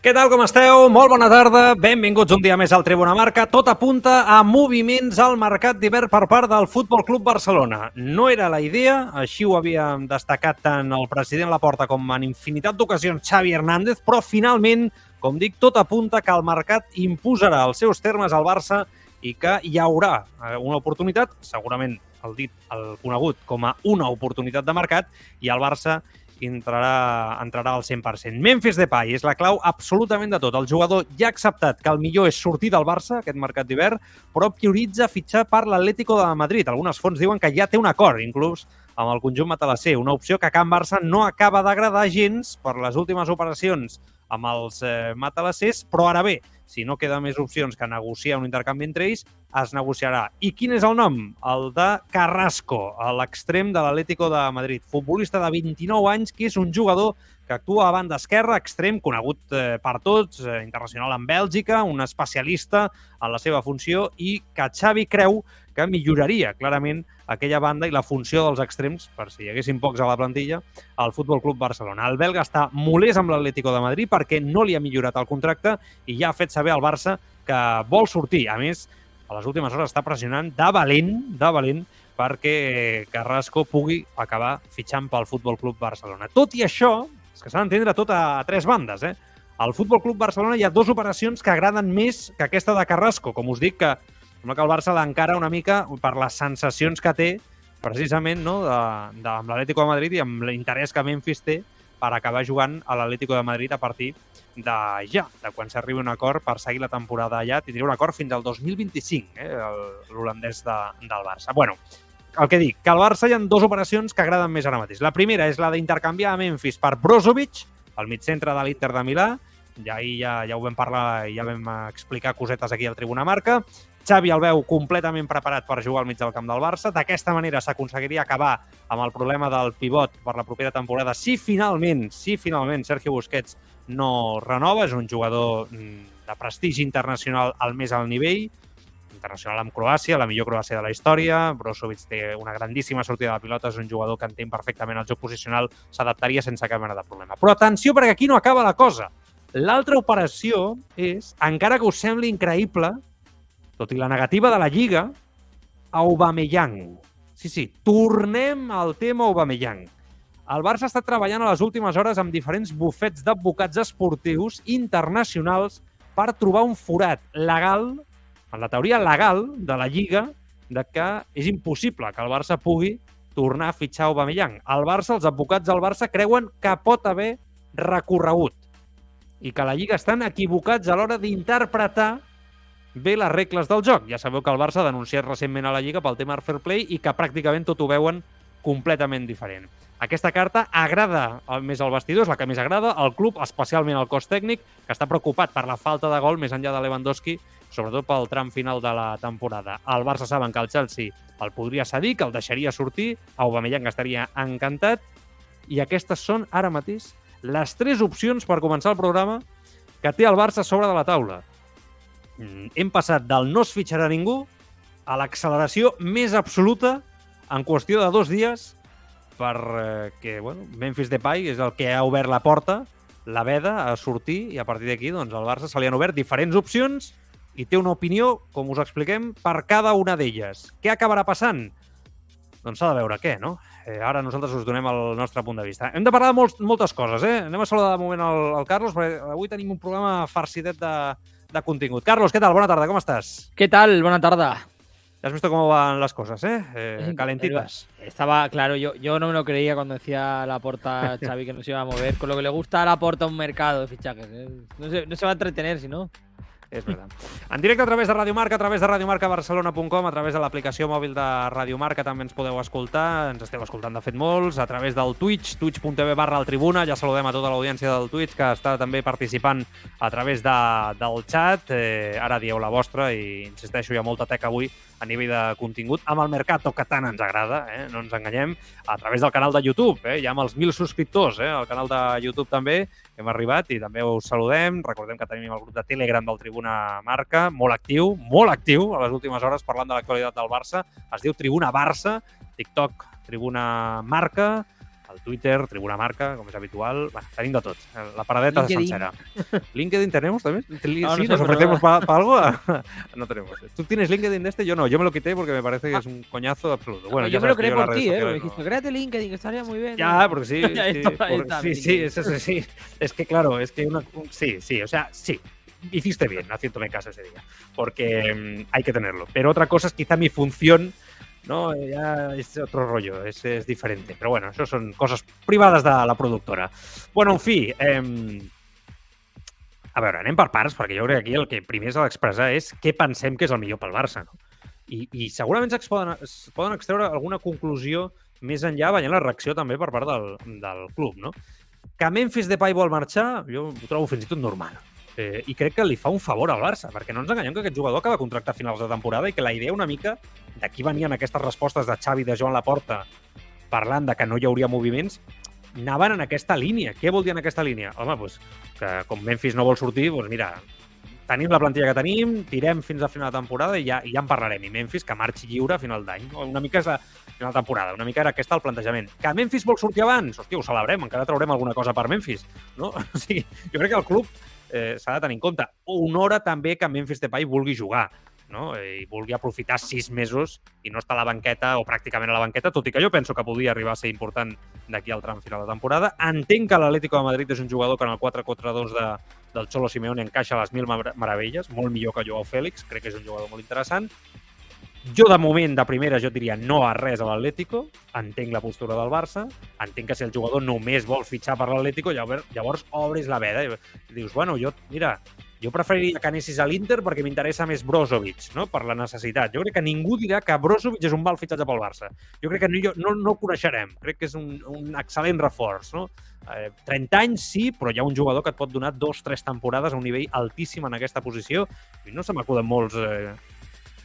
Què tal, com esteu? Molt bona tarda. Benvinguts un dia més al Tribuna Marca. Tot apunta a moviments al mercat d'hivern per part del Futbol Club Barcelona. No era la idea, així ho havia destacat tant el president Laporta com en infinitat d'ocasions Xavi Hernández, però finalment, com dic, tot apunta que el mercat imposarà els seus termes al Barça i que hi haurà eh, una oportunitat, segurament el dit, el conegut com a una oportunitat de mercat, i el Barça entrarà, entrarà al 100%. Memphis Depay és la clau absolutament de tot. El jugador ja ha acceptat que el millor és sortir del Barça, aquest mercat d'hivern, però prioritza fitxar per l'Atlético de Madrid. Algunes fonts diuen que ja té un acord, inclús amb el conjunt matalasser, una opció que a Can Barça no acaba d'agradar gens per les últimes operacions amb els eh, matalassers, però ara bé, si no queda més opcions que negociar un intercanvi entre ells, es negociarà. I quin és el nom? El de Carrasco, a l'extrem de l'Atlético de Madrid. Futbolista de 29 anys, que és un jugador que actua a banda esquerra, extrem, conegut eh, per tots, eh, internacional en Bèlgica, un especialista en la seva funció i que Xavi creu que milloraria clarament aquella banda i la funció dels extrems, per si hi haguessin pocs a la plantilla, al Futbol Club Barcelona. El belga està molest amb l'Atlético de Madrid perquè no li ha millorat el contracte i ja ha fet saber al Barça que vol sortir. A més, a les últimes hores està pressionant de valent, de valent, perquè Carrasco pugui acabar fitxant pel Futbol Club Barcelona. Tot i això, és que s'ha d'entendre tot a, tres bandes, eh? Al Futbol Club Barcelona hi ha dues operacions que agraden més que aquesta de Carrasco. Com us dic, que sembla que el Barça l'encara una mica per les sensacions que té precisament no, de, de, amb l'Atlético de Madrid i amb l'interès que Memphis té per acabar jugant a l'Atlético de Madrid a partir de ja, de quan s'arribi un acord per seguir la temporada allà. Tindria un acord fins al 2025, eh, l'holandès de, del Barça. Bueno, el que dic, que al Barça hi ha dues operacions que agraden més ara mateix. La primera és la d'intercanviar a Memphis per Brozovic, el mitcentre de l'Inter de Milà, ja ja, ja ho vam parlar i ja vam explicar cosetes aquí al Tribuna Marca. Xavi el veu completament preparat per jugar al mig del camp del Barça. D'aquesta manera s'aconseguiria acabar amb el problema del pivot per la propera temporada si finalment, si finalment Sergio Busquets no renova, és un jugador mm, de prestigi internacional al més alt nivell, internacional amb Croàcia, la millor Croàcia de la història. Brozovic té una grandíssima sortida de pilota, és un jugador que entén perfectament el joc posicional, s'adaptaria sense cap mena de problema. Però atenció, perquè aquí no acaba la cosa. L'altra operació és, encara que us sembli increïble, tot i la negativa de la Lliga, Aubameyang. Sí, sí, tornem al tema Aubameyang. El Barça està treballant a les últimes hores amb diferents bufets d'advocats esportius internacionals per trobar un forat legal, en la teoria legal de la Lliga, de que és impossible que el Barça pugui tornar a fitxar Aubameyang. El Barça, els advocats del Barça, creuen que pot haver recorregut i que la Lliga estan equivocats a l'hora d'interpretar bé les regles del joc. Ja sabeu que el Barça ha denunciat recentment a la Lliga pel tema Fair Play i que pràcticament tot ho veuen completament diferent. Aquesta carta agrada més al vestidor, és la que més agrada, al club, especialment al cos tècnic, que està preocupat per la falta de gol més enllà de Lewandowski, sobretot pel tram final de la temporada. El Barça saben que el Chelsea el podria cedir, que el deixaria sortir, Aubameyang estaria encantat, i aquestes són, ara mateix, les tres opcions per començar el programa que té el Barça sobre de la taula. Mm, hem passat del no es fitxarà ningú a l'acceleració més absoluta en qüestió de dos dies per eh, bueno, Memphis Depay és el que ha obert la porta, la veda, a sortir i a partir d'aquí doncs, al Barça se li han obert diferents opcions i té una opinió, com us expliquem, per cada una d'elles. Què acabarà passant? Doncs s'ha de veure què, no? Eh, ara nosaltres us donem el nostre punt de vista. Hem de parlar de molts, moltes coses, eh? Anem a saludar de moment el, el Carlos, perquè avui tenim un programa farcidet de, de contingut. Carlos, què tal? Bona tarda, com estàs? ¿Qué tal? Buena tarde. Ya has visto cómo van las cosas, ¿eh? eh calentitas. Estaba claro, yo, yo no me lo creía cuando decía la porta Xavi que no se iba a mover. Con lo que le gusta a la porta un mercado de fichajes. ¿eh? No, se, no se va a entretener, si no. És veritat. En directe a través de Radio Marca, a través de radiomarcabarcelona.com, a través de l'aplicació mòbil de Radio Marca també ens podeu escoltar, ens esteu escoltant de fet molts, a través del Twitch, twitch.tv barra el Tribuna, ja saludem a tota l'audiència del Twitch que està també participant a través de, del chat, eh, ara dieu la vostra i insisteixo, hi ha molta teca avui a nivell de contingut, amb el Mercato que tant ens agrada, eh? no ens enganyem, a través del canal de YouTube, eh? ja amb els 1.000 subscriptors, eh? al canal de YouTube també, hem arribat i també us saludem. Recordem que tenim el grup de Telegram del Tribuna Marca, molt actiu, molt actiu a les últimes hores parlant de l'actualitat del Barça. Es diu Tribuna Barça, TikTok Tribuna Marca, el Twitter, Tribuna Marca, com és habitual. Bueno, tenim de tot. La paradeta LinkedIn. sencera. ¿LinkedIn tenemos también? No, sí, no sé, nos ofrecemos para pa algo. no tenemos. ¿Tú tienes LinkedIn de este? Yo no. Yo me lo quité porque me parece que es un coñazo absoluto. Bueno, yo me lo creé por ti, ¿eh? Me dijiste, créate LinkedIn, que estaría muy bien. Ya, porque sí. sí, por, sí, sí, sí. Es que claro, es que una, sí, sí, o sea, sí. Hiciste bien haciéndome caso ese día, porque um, hay que tenerlo. Pero otra cosa es quizá mi función no? Ya és otro rollo, és, és diferent. Però bueno, això són coses privades de la productora. Bueno, en fi, eh, a veure, anem per parts, perquè jo crec que aquí el que primer s'ha d'expressar és què pensem que és el millor pel Barça. No? I, I segurament es poden, es poden extreure alguna conclusió més enllà veient la reacció també per part del, del club. No? Que Memphis Depay vol marxar, jo ho trobo fins i tot normal. Eh, I crec que li fa un favor al Barça, perquè no ens enganyem que aquest jugador acaba contracte a finals de temporada i que la idea una mica d'aquí venien aquestes respostes de Xavi de Joan Laporta parlant de que no hi hauria moviments, anaven en aquesta línia. Què vol dir en aquesta línia? Home, doncs, que com Memphis no vol sortir, doncs mira, tenim la plantilla que tenim, tirem fins a final de temporada i ja, i ja en parlarem. I Memphis que marxi lliure a final d'any. Una mica és la final de temporada, una mica era aquesta el plantejament. Que Memphis vol sortir abans? Hòstia, ho celebrem, encara traurem alguna cosa per Memphis. No? O sigui, jo crec que el club eh, s'ha de tenir en compte. Honora també que Memphis Depay vulgui jugar no? i vulgui aprofitar sis mesos i no estar a la banqueta o pràcticament a la banqueta, tot i que jo penso que podria arribar a ser important d'aquí al tram final de temporada. Entenc que l'Atlético de Madrid és un jugador que en el 4-4-2 de, del Cholo Simeone encaixa les mil meravelles, molt millor que Joao Fèlix, crec que és un jugador molt interessant, jo, de moment, de primera, jo diria no a res a l'Atlético. Entenc la postura del Barça. Entenc que si el jugador només vol fitxar per l'Atlético, llavors, llavors obris la veda i dius, bueno, jo, mira, jo preferiria que anessis a l'Inter perquè m'interessa més Brozovic, no? per la necessitat. Jo crec que ningú dirà que Brozovic és un mal fitxatge pel Barça. Jo crec que no, no, no ho coneixerem. Crec que és un, un excel·lent reforç. No? Eh, 30 anys sí, però hi ha un jugador que et pot donar dos, tres temporades a un nivell altíssim en aquesta posició i no se m'acuden molts eh,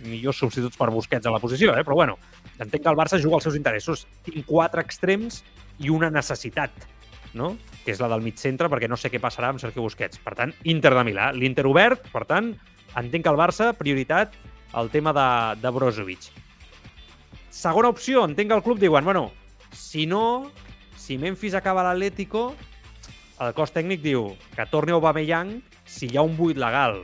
millors substituts per Busquets a la posició, eh? però bueno, entenc que el Barça juga als seus interessos. Tinc quatre extrems i una necessitat, no? Que és la del mig centre, perquè no sé què passarà amb Sergio Busquets. Per tant, Inter de Milà. L'Inter obert, per tant, entenc que el Barça, prioritat, el tema de, de Brozovic. Segona opció, entenc que el club diuen, bueno, si no, si Memphis acaba l'Atlético, el cos tècnic diu que torni Aubameyang si hi ha un buit legal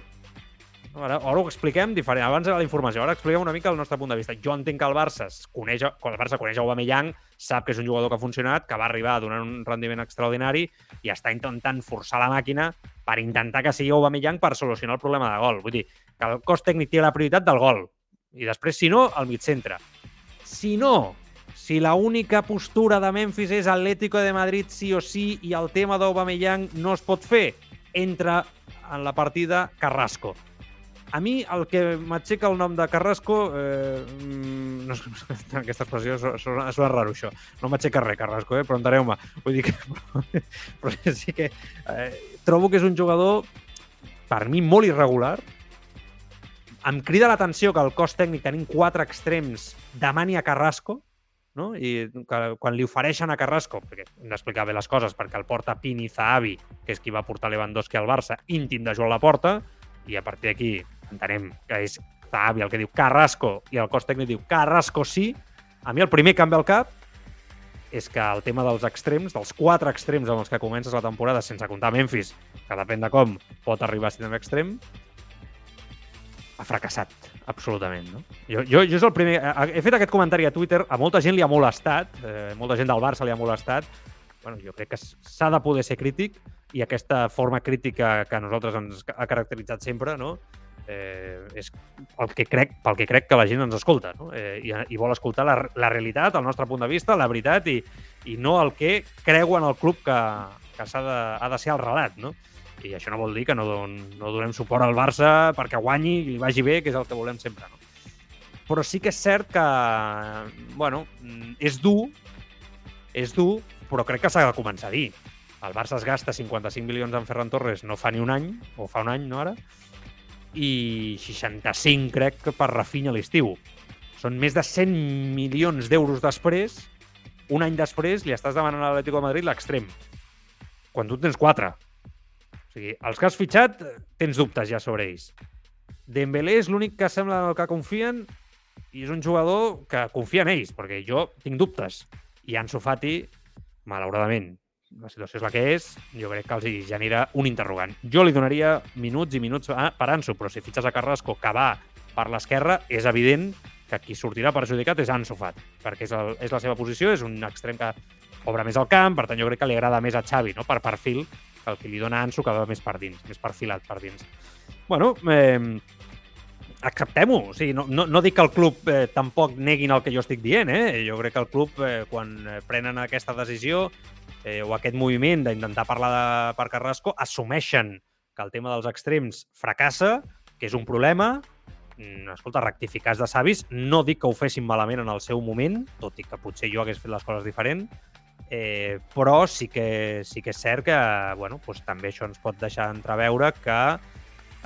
Ara, ara ho expliquem diferent. Abans era la informació, ara expliquem una mica el nostre punt de vista. Jo entenc que el Barça coneix, quan el Barça coneix Aubameyang, sap que és un jugador que ha funcionat, que va arribar a donar un rendiment extraordinari i està intentant forçar la màquina per intentar que sigui Aubameyang per solucionar el problema de gol. Vull dir, que el cos tècnic té la prioritat del gol. I després, si no, al mig centre. Si no, si la única postura de Memphis és Atlético de Madrid sí o sí i el tema d'Aubameyang no es pot fer, entra en la partida Carrasco a mi el que m'aixeca el nom de Carrasco... Eh, mm, no, aquesta expressió sona, sona raro, això. No m'aixeca res, Carrasco, eh? preguntareu-me. Vull dir que... Però, sí que eh, trobo que és un jugador, per mi, molt irregular. Em crida l'atenció que el cos tècnic tenim quatre extrems demani a Carrasco, no? i que, quan li ofereixen a Carrasco, perquè hem d'explicar bé les coses, perquè el porta Pini Zahavi, que és qui va portar Lewandowski al Barça, íntim de Joan Laporta, i a partir d'aquí entenem que és Zahavi el que diu Carrasco i el cos tècnic diu Carrasco sí, a mi el primer canvi al cap és que el tema dels extrems, dels quatre extrems amb els que comences la temporada, sense comptar Memphis, que depèn de com pot arribar a ser extrem, ha fracassat, absolutament. No? Jo, jo, jo és el primer... He fet aquest comentari a Twitter, a molta gent li ha molestat, eh, molta gent del Barça li ha molestat. Bueno, jo crec que s'ha de poder ser crític i aquesta forma crítica que a nosaltres ens ha caracteritzat sempre, no? Eh, és el que crec, pel que crec que la gent ens escolta no? eh, i, i vol escoltar la, la realitat, el nostre punt de vista, la veritat i, i no el que creuen el club que, que ha de, ha de ser el relat. No? I això no vol dir que no, no donem suport al Barça perquè guanyi i li vagi bé, que és el que volem sempre. No? Però sí que és cert que, bueno, és dur, és dur, però crec que s'ha de començar a dir. El Barça es gasta 55 milions en Ferran Torres no fa ni un any, o fa un any, no ara? I 65, crec, per Rafinha a l'estiu. Són més de 100 milions d'euros després, un any després li estàs demanant a l'Atlético de Madrid l'extrem. Quan tu tens 4. O sigui, els que has fitxat, tens dubtes ja sobre ells. Dembélé és l'únic que sembla en el que confien i és un jugador que confia en ells, perquè jo tinc dubtes. I Ansu Fati, malauradament, la situació és la que és, jo crec que els hi genera un interrogant. Jo li donaria minuts i minuts per Ansu, però si fitxes a Carrasco que va per l'esquerra, és evident que qui sortirà perjudicat és Ansu Fati, perquè és, el, és la seva posició, és un extrem que obre més al camp, per tant jo crec que li agrada més a Xavi, no? per perfil, que el que li dona Ansu que va més per dins, més perfilat per dins. Bueno, eh, acceptem-ho. O sigui, no, no, no dic que el club eh, tampoc neguin el que jo estic dient. Eh? Jo crec que el club, eh, quan eh, prenen aquesta decisió eh, o aquest moviment d'intentar parlar de, per Carrasco, assumeixen que el tema dels extrems fracassa, que és un problema, mm, escolta, rectificats de savis, no dic que ho fessin malament en el seu moment, tot i que potser jo hagués fet les coses diferent, Eh, però sí que, sí que és cert que bueno, pues també això ens pot deixar entreveure que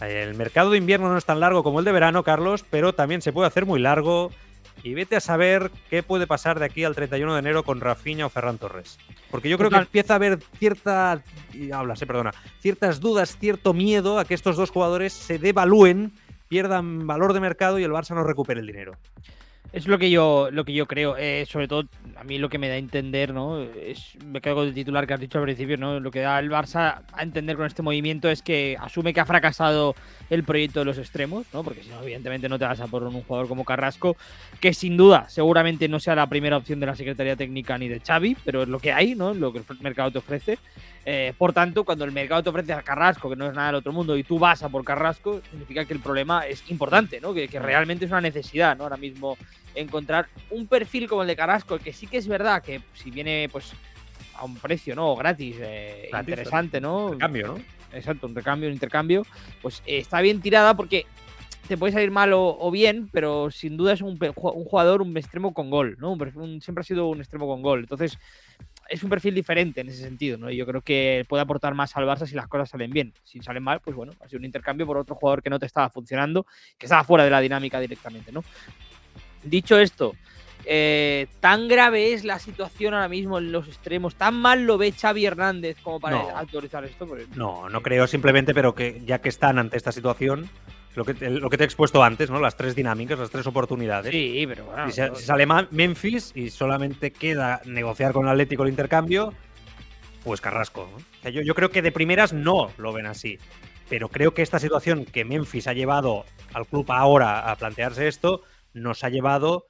el mercado de invierno no es tan largo como el de verano, Carlos, pero también se puede hacer muy largo. Y vete a saber qué puede pasar de aquí al 31 de enero con Rafinha o Ferran Torres. Porque yo creo que empieza a haber cierta. Hablas, eh, perdona. Ciertas dudas, cierto miedo a que estos dos jugadores se devalúen, pierdan valor de mercado y el Barça no recupere el dinero. Es lo que yo, lo que yo creo. Eh, sobre todo, a mí lo que me da a entender, ¿no? Es, me quedo con titular que has dicho al principio, ¿no? Lo que da el Barça a entender con este movimiento es que asume que ha fracasado el proyecto de los extremos, ¿no? Porque si no, evidentemente no te vas a poner un jugador como Carrasco, que sin duda, seguramente no sea la primera opción de la Secretaría Técnica ni de Xavi, pero es lo que hay, ¿no? Lo que el mercado te ofrece. Eh, por tanto, cuando el mercado te ofrece a Carrasco, que no es nada del otro mundo, y tú vas a por Carrasco, significa que el problema es importante, ¿no? Que, realmente es una necesidad, ¿no? Ahora mismo encontrar un perfil como el de Carrasco, que sí que es verdad que si viene, pues, a un precio, ¿no? Gratis, eh, interesante, ¿no? Un cambio, ¿no? Exacto, un recambio, un intercambio, pues eh, está bien tirada porque te puede salir mal o, bien, pero sin duda es un, un, jugador, un extremo con gol, ¿no? siempre ha sido un extremo con gol. Entonces, es un perfil diferente en ese sentido, ¿no? yo creo que puede aportar más al Barça si las cosas salen bien. Si salen mal, pues bueno, ha sido un intercambio por otro jugador que no te estaba funcionando, que estaba fuera de la dinámica directamente, ¿no? Dicho esto, eh, tan grave es la situación ahora mismo en los extremos, tan mal lo ve Xavi Hernández como para autorizar esto. No, no creo simplemente, pero que ya que están ante esta situación, lo que, lo que te he expuesto antes, ¿no? Las tres dinámicas, las tres oportunidades. Sí, pero bueno. Si, sale Memphis y solamente queda negociar con el Atlético el intercambio, pues Carrasco. yo, yo creo que de primeras no lo ven así. Pero creo que esta situación que Memphis ha llevado al club ahora a plantearse esto, nos ha llevado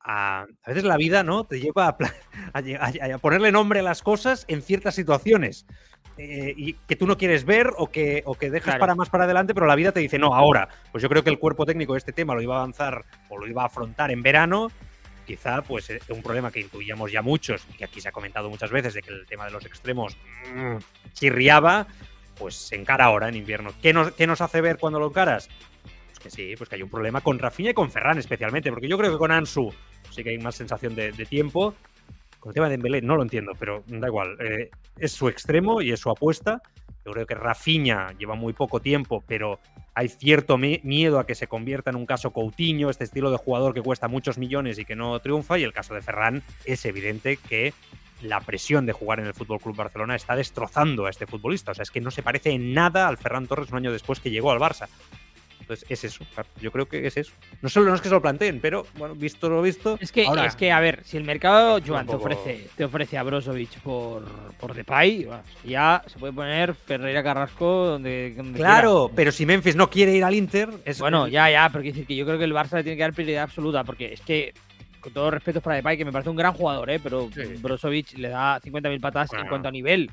a, a veces la vida, ¿no? Te lleva a, a, ponerle nombre a las cosas en ciertas situaciones. Eh, y que tú no quieres ver o que, o que dejas para más para adelante, pero la vida te dice, no, ahora. Pues yo creo que el cuerpo técnico de este tema lo iba a avanzar o lo iba a afrontar en verano. Quizá, pues, eh, un problema que intuíamos ya muchos y que aquí se ha comentado muchas veces de que el tema de los extremos mmm, chirriaba, pues se encara ahora en invierno. ¿Qué nos, ¿Qué nos hace ver cuando lo encaras? Pues que sí, pues que hay un problema con Rafinha y con Ferran especialmente, porque yo creo que con Ansu sí que hay más sensación de, de tiempo con el tema de Dembélé no lo entiendo, pero da igual. Eh, es su extremo y es su apuesta. Yo creo que Rafinha lleva muy poco tiempo, pero hay cierto miedo a que se convierta en un caso Coutinho, este estilo de jugador que cuesta muchos millones y que no triunfa. Y el caso de Ferran es evidente que la presión de jugar en el Fútbol Club Barcelona está destrozando a este futbolista. O sea, es que no se parece en nada al Ferran Torres un año después que llegó al Barça. Entonces, es eso, yo creo que es eso. No solo no es que se lo planteen, pero bueno, visto lo visto. Es que, es que a ver, si el mercado, Joan, te ofrece, te ofrece a Brozovic por, por Depay, ya se puede poner Ferreira Carrasco donde. claro, pero si Memphis no quiere ir al Inter. Es bueno, ya, ya, pero quiero decir que yo creo que el Barça le tiene que dar prioridad absoluta, porque es que con todo respeto para Depay, que me parece un gran jugador, ¿eh? pero Brozovic le da 50.000 patas en cuanto a nivel.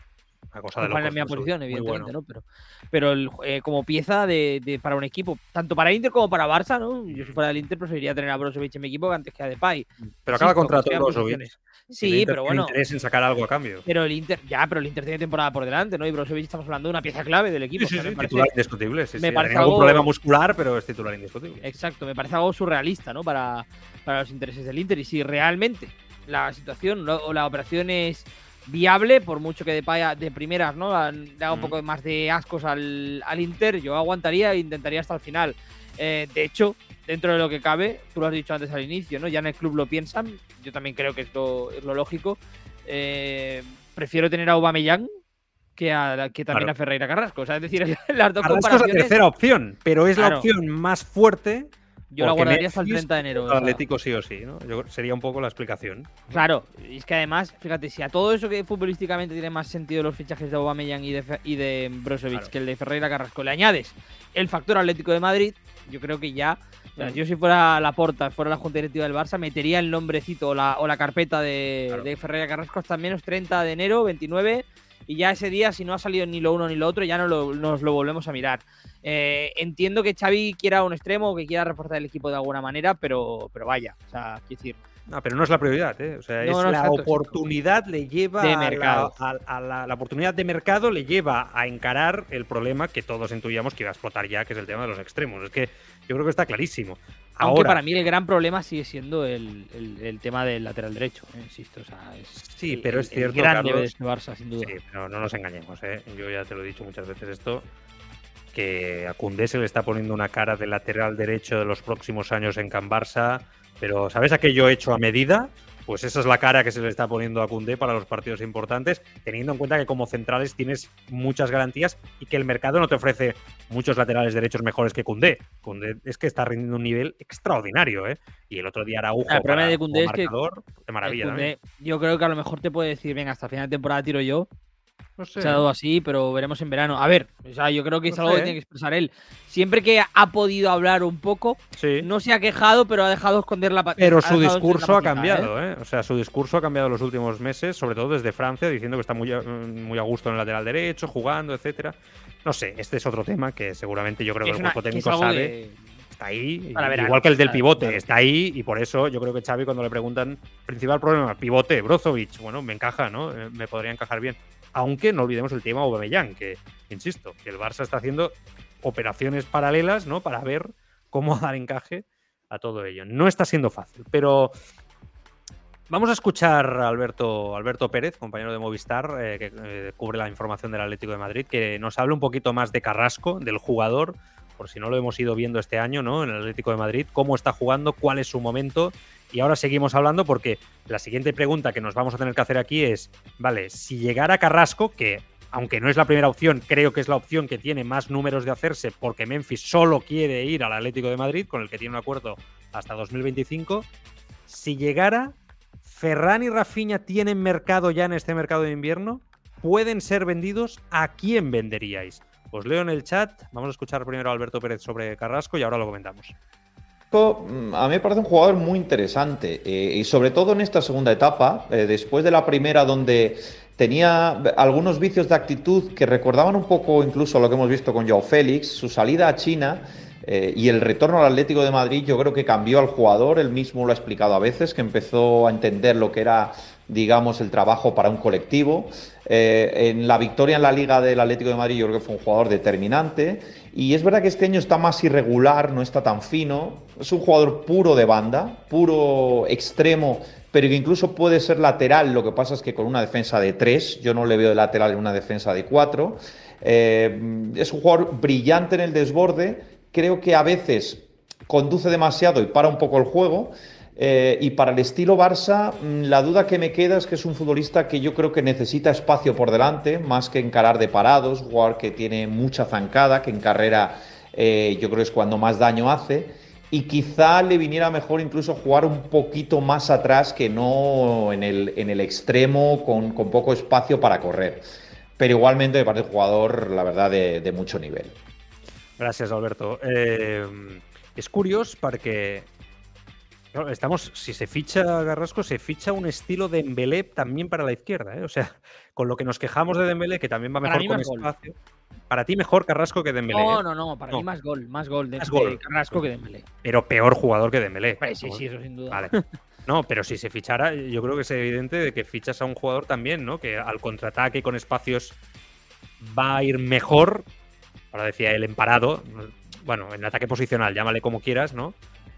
Una cosa de locos, en mi posición, evidentemente, ¿no? Pero, pero eh, como pieza de, para un equipo, tanto para Inter como para Barça, ¿no? Yo si fuera del Inter preferiría tener a Brozovic en mi equipo antes que a Depay. Pero acaba contrato Brozovic. Sí, pero bueno. interés en sacar algo a cambio. Pero el Inter, ya, pero el Inter tiene temporada por delante, ¿no? Y Brozovic estamos hablando de una pieza clave del equipo. Sí, sí, titular indiscutible. Sí, me parece algún problema muscular, pero es titular indiscutible. Exacto, me parece algo surrealista, ¿no? Para, para los intereses del Inter. Y si realmente la situación o la operación es viable, por mucho que de, de primeras no le haga un poco más de ascos al, al, Inter, yo aguantaría e intentaría hasta el final. Eh, de hecho, dentro de lo que cabe, tú lo has dicho antes al inicio, ¿no? Ya en el club lo piensan, yo también creo que es lo, es lo lógico. Eh, prefiero tener a Aubameyang que, a, que también a Ferreira Carrasco. O sea, es decir, las dos Carrasco es la tercera opción, pero es la opción más fuerte yo la guardaría hasta el 30 de enero. Atlético sí o sí, ¿no? sería un poco la explicación. Claro, y es que además, fíjate, si a todo eso que futbolísticamente tiene más sentido los fichajes de Aubameyang y de, y de Brozovic que el de Ferreira Carrasco, le añades el factor Atlético de Madrid, yo creo que ya mm. yo si fuera la porta, fuera la junta directiva del Barça, metería el nombrecito o la, o la carpeta de, de, Ferreira Carrasco hasta menos 30 de enero, 29, y ya ese día, si no ha salido ni lo uno ni lo otro, ya no lo, nos lo volvemos a mirar. Eh, entiendo que Xavi quiera un extremo o que quiera reforzar el equipo de alguna manera, pero, pero vaya, o sea, quiero decir. No, pero no es la prioridad, ¿eh? O sea, es la oportunidad le lleva de mercado. A, la, la, oportunidad de mercado le lleva a encarar el problema que todos intuíamos que iba a explotar ya, que es el tema de los extremos. Es que yo creo que está clarísimo. Aunque para mí el gran problema sigue siendo el, el, tema del lateral derecho, ¿eh? insisto. O sea, es sí, pero es cierto. El gran de este Barça, sin duda. Sí, pero no nos engañemos, ¿eh? Yo ya te lo he dicho muchas veces esto que a Cundé se le está poniendo una cara de lateral derecho de los próximos años en Can Barça, pero ¿sabes aquello hecho a medida? Pues esa es la cara que se le está poniendo a Cundé para los partidos importantes, teniendo en cuenta que como centrales tienes muchas garantías y que el mercado no te ofrece muchos laterales derechos mejores que Cundé. Cundé es que está rindiendo un nivel extraordinario, ¿eh? Y el otro día Araujo el problema de Cundé es que de maravilla. yo creo que a lo mejor te puede decir, venga, hasta final de temporada tiro yo, se ha dado así, pero veremos en verano. A ver, o sea, yo creo que es algo que tiene que expresar él. Siempre que ha podido hablar un poco, no se ha quejado, pero ha dejado esconder la Pero su discurso ha cambiado, ¿eh? O sea, su discurso ha cambiado en los últimos meses, sobre todo desde Francia, diciendo que está muy, muy a gusto en el lateral derecho, jugando, etcétera. No sé, este es otro tema que seguramente yo creo que, el cuerpo técnico sabe. Está ahí, igual que el del pivote, está ahí y por eso yo creo que Xavi cuando le preguntan principal problema, pivote, Brozovic, bueno, me encaja, ¿no? Eh, me podría encajar bien aunque no olvidemos el tema Aubameyang, que, insisto, que el Barça está haciendo operaciones paralelas, ¿no? Para ver cómo dar encaje a todo ello. No está siendo fácil, pero vamos a escuchar a Alberto, Alberto Pérez, compañero de Movistar, eh, que eh, cubre la información del Atlético de Madrid, que nos habla un poquito más de Carrasco, del jugador, por si no lo hemos ido viendo este año, ¿no? En el Atlético de Madrid, cómo está jugando, cuál es su momento y ahora seguimos hablando porque la siguiente pregunta que nos vamos a tener que hacer aquí es, vale, si llegara Carrasco, que aunque no es la primera opción, creo que es la opción que tiene más números de hacerse porque Memphis solo quiere ir al Atlético de Madrid, con el que tiene un acuerdo hasta 2025. Si llegara, Ferran y Rafinha tienen mercado ya en este mercado de invierno, pueden ser vendidos, ¿a quién venderíais? Os leo en el chat, vamos a escuchar primero a Alberto Pérez sobre Carrasco y ahora lo comentamos. Mm, a mí me parece un jugador muy interesante eh, y sobre todo en esta segunda etapa, eh, después de la primera donde tenía algunos vicios de actitud que recordaban un poco incluso lo que hemos visto con Joao Félix, su salida a China eh, y el retorno al Atlético de Madrid yo creo que cambió al jugador, él mismo lo ha explicado a veces, que empezó a entender lo que era digamos, el trabajo para un colectivo. en la victoria en la Liga del Atlético de Madrid yo creo que fue un jugador determinante y es verdad que este año está más irregular, no está tan fino. Es un jugador puro de banda, puro extremo, pero que incluso puede ser lateral. Lo que pasa es que con una defensa de tres, yo no le veo de lateral en una defensa de cuatro. Eh, es un jugador brillante en el desborde. Creo que a veces conduce demasiado y para un poco el juego. Eh, y para el estilo Barça, mm, la duda que me queda es que es un futbolista que yo creo que necesita espacio por delante, más que encarar de parados, jugador que tiene mucha zancada, que en carrera eh, yo creo es cuando más daño hace. Y quizá le viniera mejor incluso jugar un poquito más atrás que no en el, en el extremo con, con poco espacio para correr. Pero igualmente me parece un jugador, la verdad, de, mucho nivel. Gràcies, Alberto. Eh, és curiós perquè claro, estamos, si se ficha Carrasco, se ficha un estilo de Dembélé también para la izquierda. ¿eh? O sea, con lo que nos quejamos de Dembélé, que también va Para mejor con gol. espacio. Para ti mejor Carrasco que Dembélé. No, ¿eh? no, no, para No. mí más gol, más gol de, Más de gol. Carrasco que de Dembélé. Pero peor jugador que Dembélé. Pues sí, sí, eso sin duda. Vale. No, pero si se fichara, yo creo que es evidente de que fichas a un jugador también, ¿no? Que al contraataque con espacios va a ir mejor. Ahora decía el emparado. Bueno, en ataque posicional, llámale como quieras, ¿no?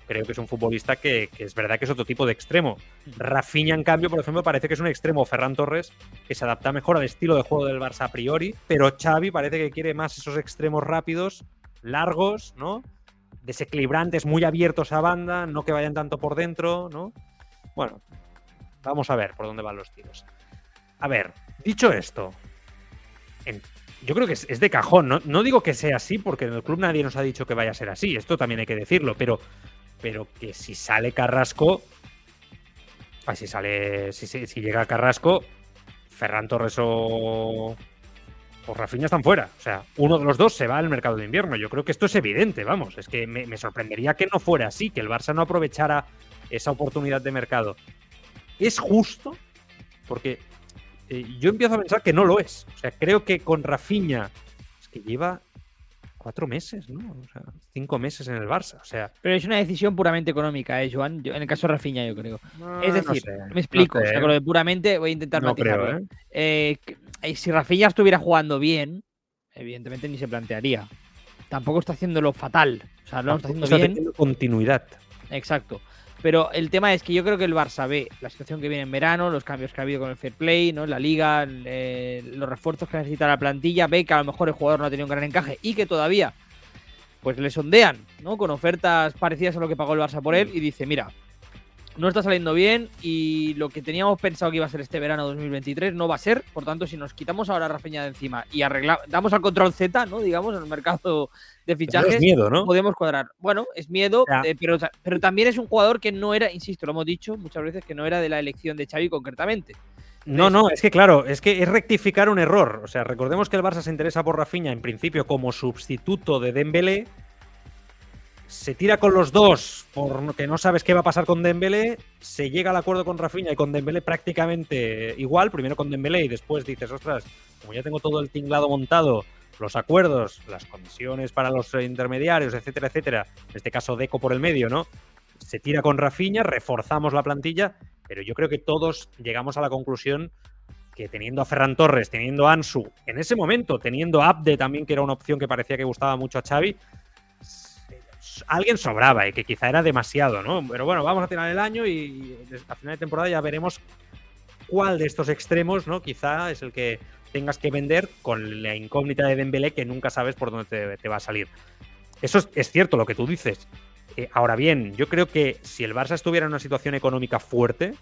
Creo que es un futbolista que, que es verdad que es otro tipo de extremo. Rafinha, en cambio, por ejemplo, parece que es un extremo Ferran Torres que se adapta mejor al estilo de juego del Barça a priori, pero Xavi parece que quiere más esos extremos rápidos, largos, ¿no? Desequilibrantes, muy abiertos a banda, no que vayan tanto por dentro, ¿no? Bueno, vamos a ver por dónde van los tiros. A ver, dicho esto, en- yo creo que es, es de cajón. ¿no? no digo que sea así, porque en el club nadie nos ha dicho que vaya a ser así. Esto también hay que decirlo, pero, pero que si sale Carrasco, ah, si sale, si, llega Carrasco, Ferran Torres o, o Rafinha están fuera. O sea, uno de los dos se va al mercado de invierno. Yo creo que esto es evidente, vamos. Es que me, me sorprendería que no fuera así, que el Barça no aprovechara esa oportunidad de mercado. ¿Es justo? Porque eh, yo empiezo a pensar que no lo es. O sea, creo que con Rafinha es que lleva cuatro meses, ¿no? O sea, cinco meses en el Barça. O sea, Pero es una decisión puramente económica, ¿eh, Joan? Yo- en el caso de Rafinha, yo creo. no- Es no decir, sé, me explico. no o sé, sea, con lo de puramente voy a intentar no matizarlo. creo, ¿eh? Eh, eh, si Rafinha estuviera jugando bien, evidentemente ni se plantearía. Tampoco está haciéndolo fatal. O sea, lo está haciendo Está bien. teniendo continuidad. Exacto. Pero el tema es que yo creo que el Barça ve la situación que viene en verano, los cambios que ha habido con el fair play, ¿no? la liga, eh, los refuerzos que necesita la plantilla, ve que a lo mejor el jugador no ha tenido un gran encaje y que todavía pues le sondean, ¿no? Con ofertas parecidas a lo que pagó el Barça por él y dice, mira, no está saliendo bien y lo que teníamos pensado que iba a ser este verano 2023 no va a ser, por tanto, si nos quitamos ahora a Rafinha de encima y arreglamos, damos al control Z, ¿no? Digamos, en el mercado de Pero fichajes, es miedo, ¿no? podemos cuadrar. Bueno, es miedo, eh, pero, pero también es un jugador que no era, insisto, lo hemos dicho muchas veces, que no era de la elección de Xavi concretamente. No, no, es que claro, es que es rectificar un error. O sea, recordemos que el Barça se interesa por Rafinha en principio como sustituto de Dembélé. Se tira con los dos porque no sabes qué va a pasar con Dembélé. Se llega al acuerdo con Rafinha y con Dembélé prácticamente igual. Primero con Dembélé y después dices, ostras, como ya tengo todo el tinglado montado, los acuerdos, las comisiones para los intermediarios, etcétera, etcétera. En este caso, Deco por el medio, ¿no? Se tira con Rafinha, reforzamos la plantilla, pero yo creo que todos llegamos a la conclusión que teniendo a Ferran Torres, teniendo a Ansu, en ese momento, teniendo a Abde también, que era una opción que parecía que gustaba mucho a Xavi, alguien sobraba y que quizá era demasiado, ¿no? Pero bueno, vamos a tirar el año y a final de temporada ya veremos cuál de estos extremos, ¿no? Quizá es el que tengas que vender con la incógnita de Dembélé que nunca sabes por dónde te, va a salir. Eso es, es cierto lo que tú dices. Eh, ahora bien, yo creo que si el Barça estuviera en una situación económica fuerte,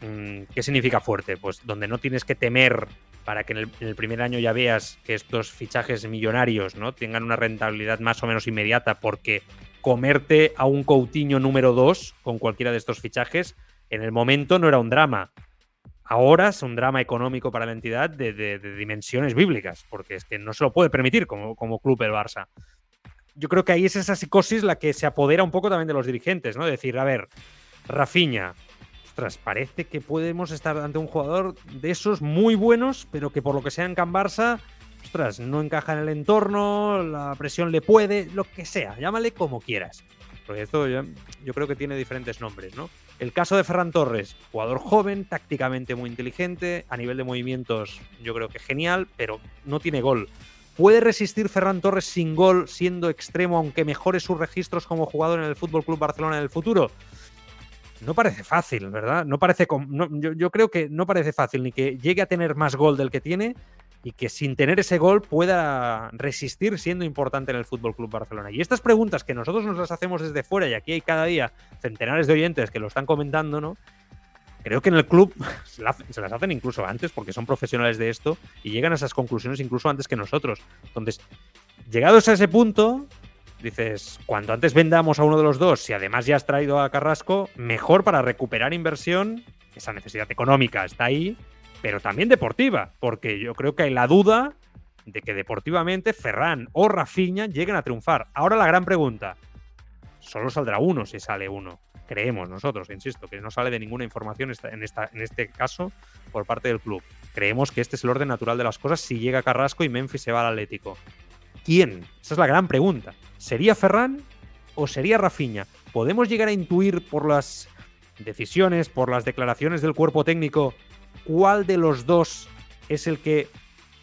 mm, ¿qué significa fuerte? Pues donde no tienes que temer para que en el, primer año ya veas que estos fichajes millonarios ¿no? tengan una rentabilidad más o menos inmediata, porque comerte a un Coutinho número 2 con cualquiera de estos fichajes, en el momento no era un drama. Ahora es un drama económico para la entidad de, dimensiones bíblicas, porque es que no se lo puede permitir como, como club el Barça. Yo creo que ahí es esa psicosis la que se apodera un poco también de los dirigentes, ¿no? Decir, a ver, Rafinha, ostras, parece que podemos estar ante un jugador de esos muy buenos, pero que por lo que sea en Can Barça, ostras, no encaja en el entorno, la presión le puede, lo que sea, llámale como quieras. Porque esto yo creo que tiene diferentes nombres, ¿no? El caso de Ferran Torres, jugador joven, tácticamente muy inteligente, a nivel de movimientos yo creo que genial, pero no tiene gol. ¿Puede resistir Ferran Torres sin gol siendo extremo, aunque mejore sus registros como jugador en el Fútbol Club Barcelona en el futuro? No parece fácil, ¿verdad? No parece no, yo, yo creo que no parece fácil ni que llegue a tener más gol del que tiene y que sin tener ese gol pueda resistir siendo importante en el Fútbol Club Barcelona. Y estas preguntas que nosotros nos las hacemos desde fuera y aquí hay cada día centenares de oyentes que lo están comentando, ¿no? Creo que en el club se las hacen incluso antes porque son profesionales de esto y llegan a esas conclusiones incluso antes que nosotros. Entonces, llegados a ese punto, dices, cuanto antes vendamos a uno de los dos, si además ya has traído a Carrasco, mejor para recuperar inversión, esa necesidad económica está ahí, pero también deportiva, porque yo creo que hay la duda de que deportivamente Ferran o Rafinha lleguen a triunfar. Ahora la gran pregunta, solo saldrá uno si sale uno. Creemos nosotros, insisto, que no sale de ninguna información en, esta, en este caso por parte del club. Creemos que este es el orden natural de las cosas si llega Carrasco y Memphis se va al Atlético. ¿Quién? Esa es la gran pregunta. ¿Sería Ferran o sería Rafinha? ¿Podemos llegar a intuir por las decisiones, por las declaraciones del cuerpo técnico, cuál de los dos es el que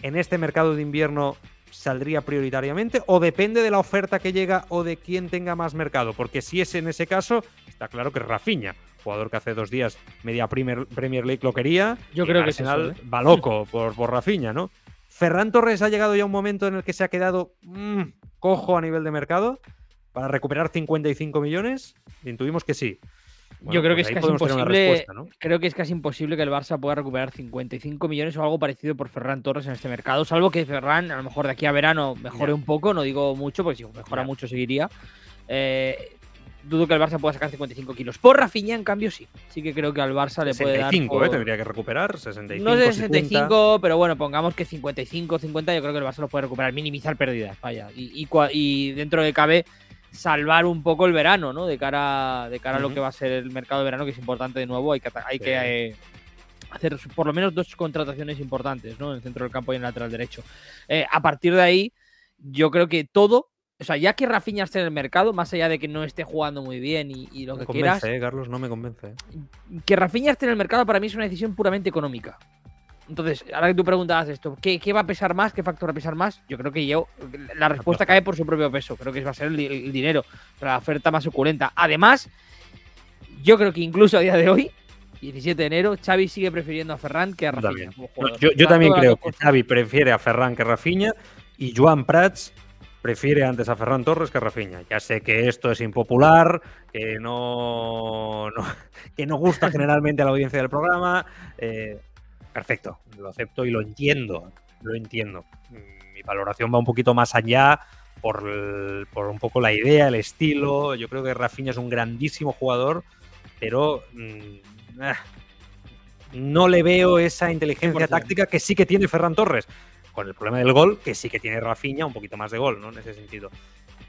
en este mercado de invierno saldría prioritariamente o depende de la oferta que llega o de quién tenga más mercado? Porque si es en ese caso, está claro que es Rafinha, jugador que hace dos días media Premier, League lo quería. Yo creo que al final ¿eh? va loco por, por Rafinha, ¿no? Ferran Torres ha llegado ya a un momento en el que se ha quedado mm, cojo a nivel de mercado para recuperar 55 millones. Intuimos que sí. Yo creo que pues es casi imposible. Creo que es casi imposible que el Barça pueda recuperar 55 millones o algo parecido por Ferran Torres en este mercado, salvo que Ferran, a lo mejor de aquí a verano, mejore un poco, no digo mucho, porque si mejora mucho seguiría. Eh, dudo que el Barça pueda sacar 55 kilos. Por Rafinha, en cambio, sí. Sí que creo que al Barça le puede dar. 65, ¿eh? Tendría que recuperar. 65. No sé 65, pero bueno, pongamos que 55, 50, yo creo que el Barça lo puede recuperar. Minimizar pérdidas, vaya. Y, y, dentro de cabe salvar un poco el verano, ¿no? De cara, de cara a lo que va a ser el mercado de verano, que es importante de nuevo. Hay que, hay que eh, hacer por lo menos dos contrataciones importantes, ¿no? En el centro del campo y en el lateral derecho. Eh, a partir de ahí, yo creo que todo o sea, ya que Rafinha esté en el mercado, más allá de que no esté jugando muy bien y, lo que quieras. Eh, Carlos, no me convence. Eh. Que Rafinha esté en el mercado para mí es una decisión puramente económica. Entonces, ahora que tú preguntabas esto, ¿qué, va a pesar más? ¿Qué factor va a pesar más? Yo creo que yo, la respuesta cae por su propio peso. Creo que va a ser el, dinero, la oferta más suculenta. Además, yo creo que incluso a día de hoy, 17 de enero, Xavi sigue prefiriendo a Ferran que a Rafinha. yo, también creo que Xavi prefiere a Ferran que a Rafinha y Joan Prats prefiere antes a Ferran Torres que a Rafinha. Ya sé que esto es impopular, que no, que no gusta generalmente a la audiencia del programa. Eh, perfecto, lo acepto y lo entiendo, lo entiendo. Mi valoración va un poquito más allá por, por un poco la idea, el estilo. Yo creo que Rafinha es un grandísimo jugador, pero mm, ah, no le veo esa inteligencia táctica que sí que tiene Ferran Torres con el problema del gol, que sí que tiene Rafinha un poquito más de gol, ¿no? En ese sentido.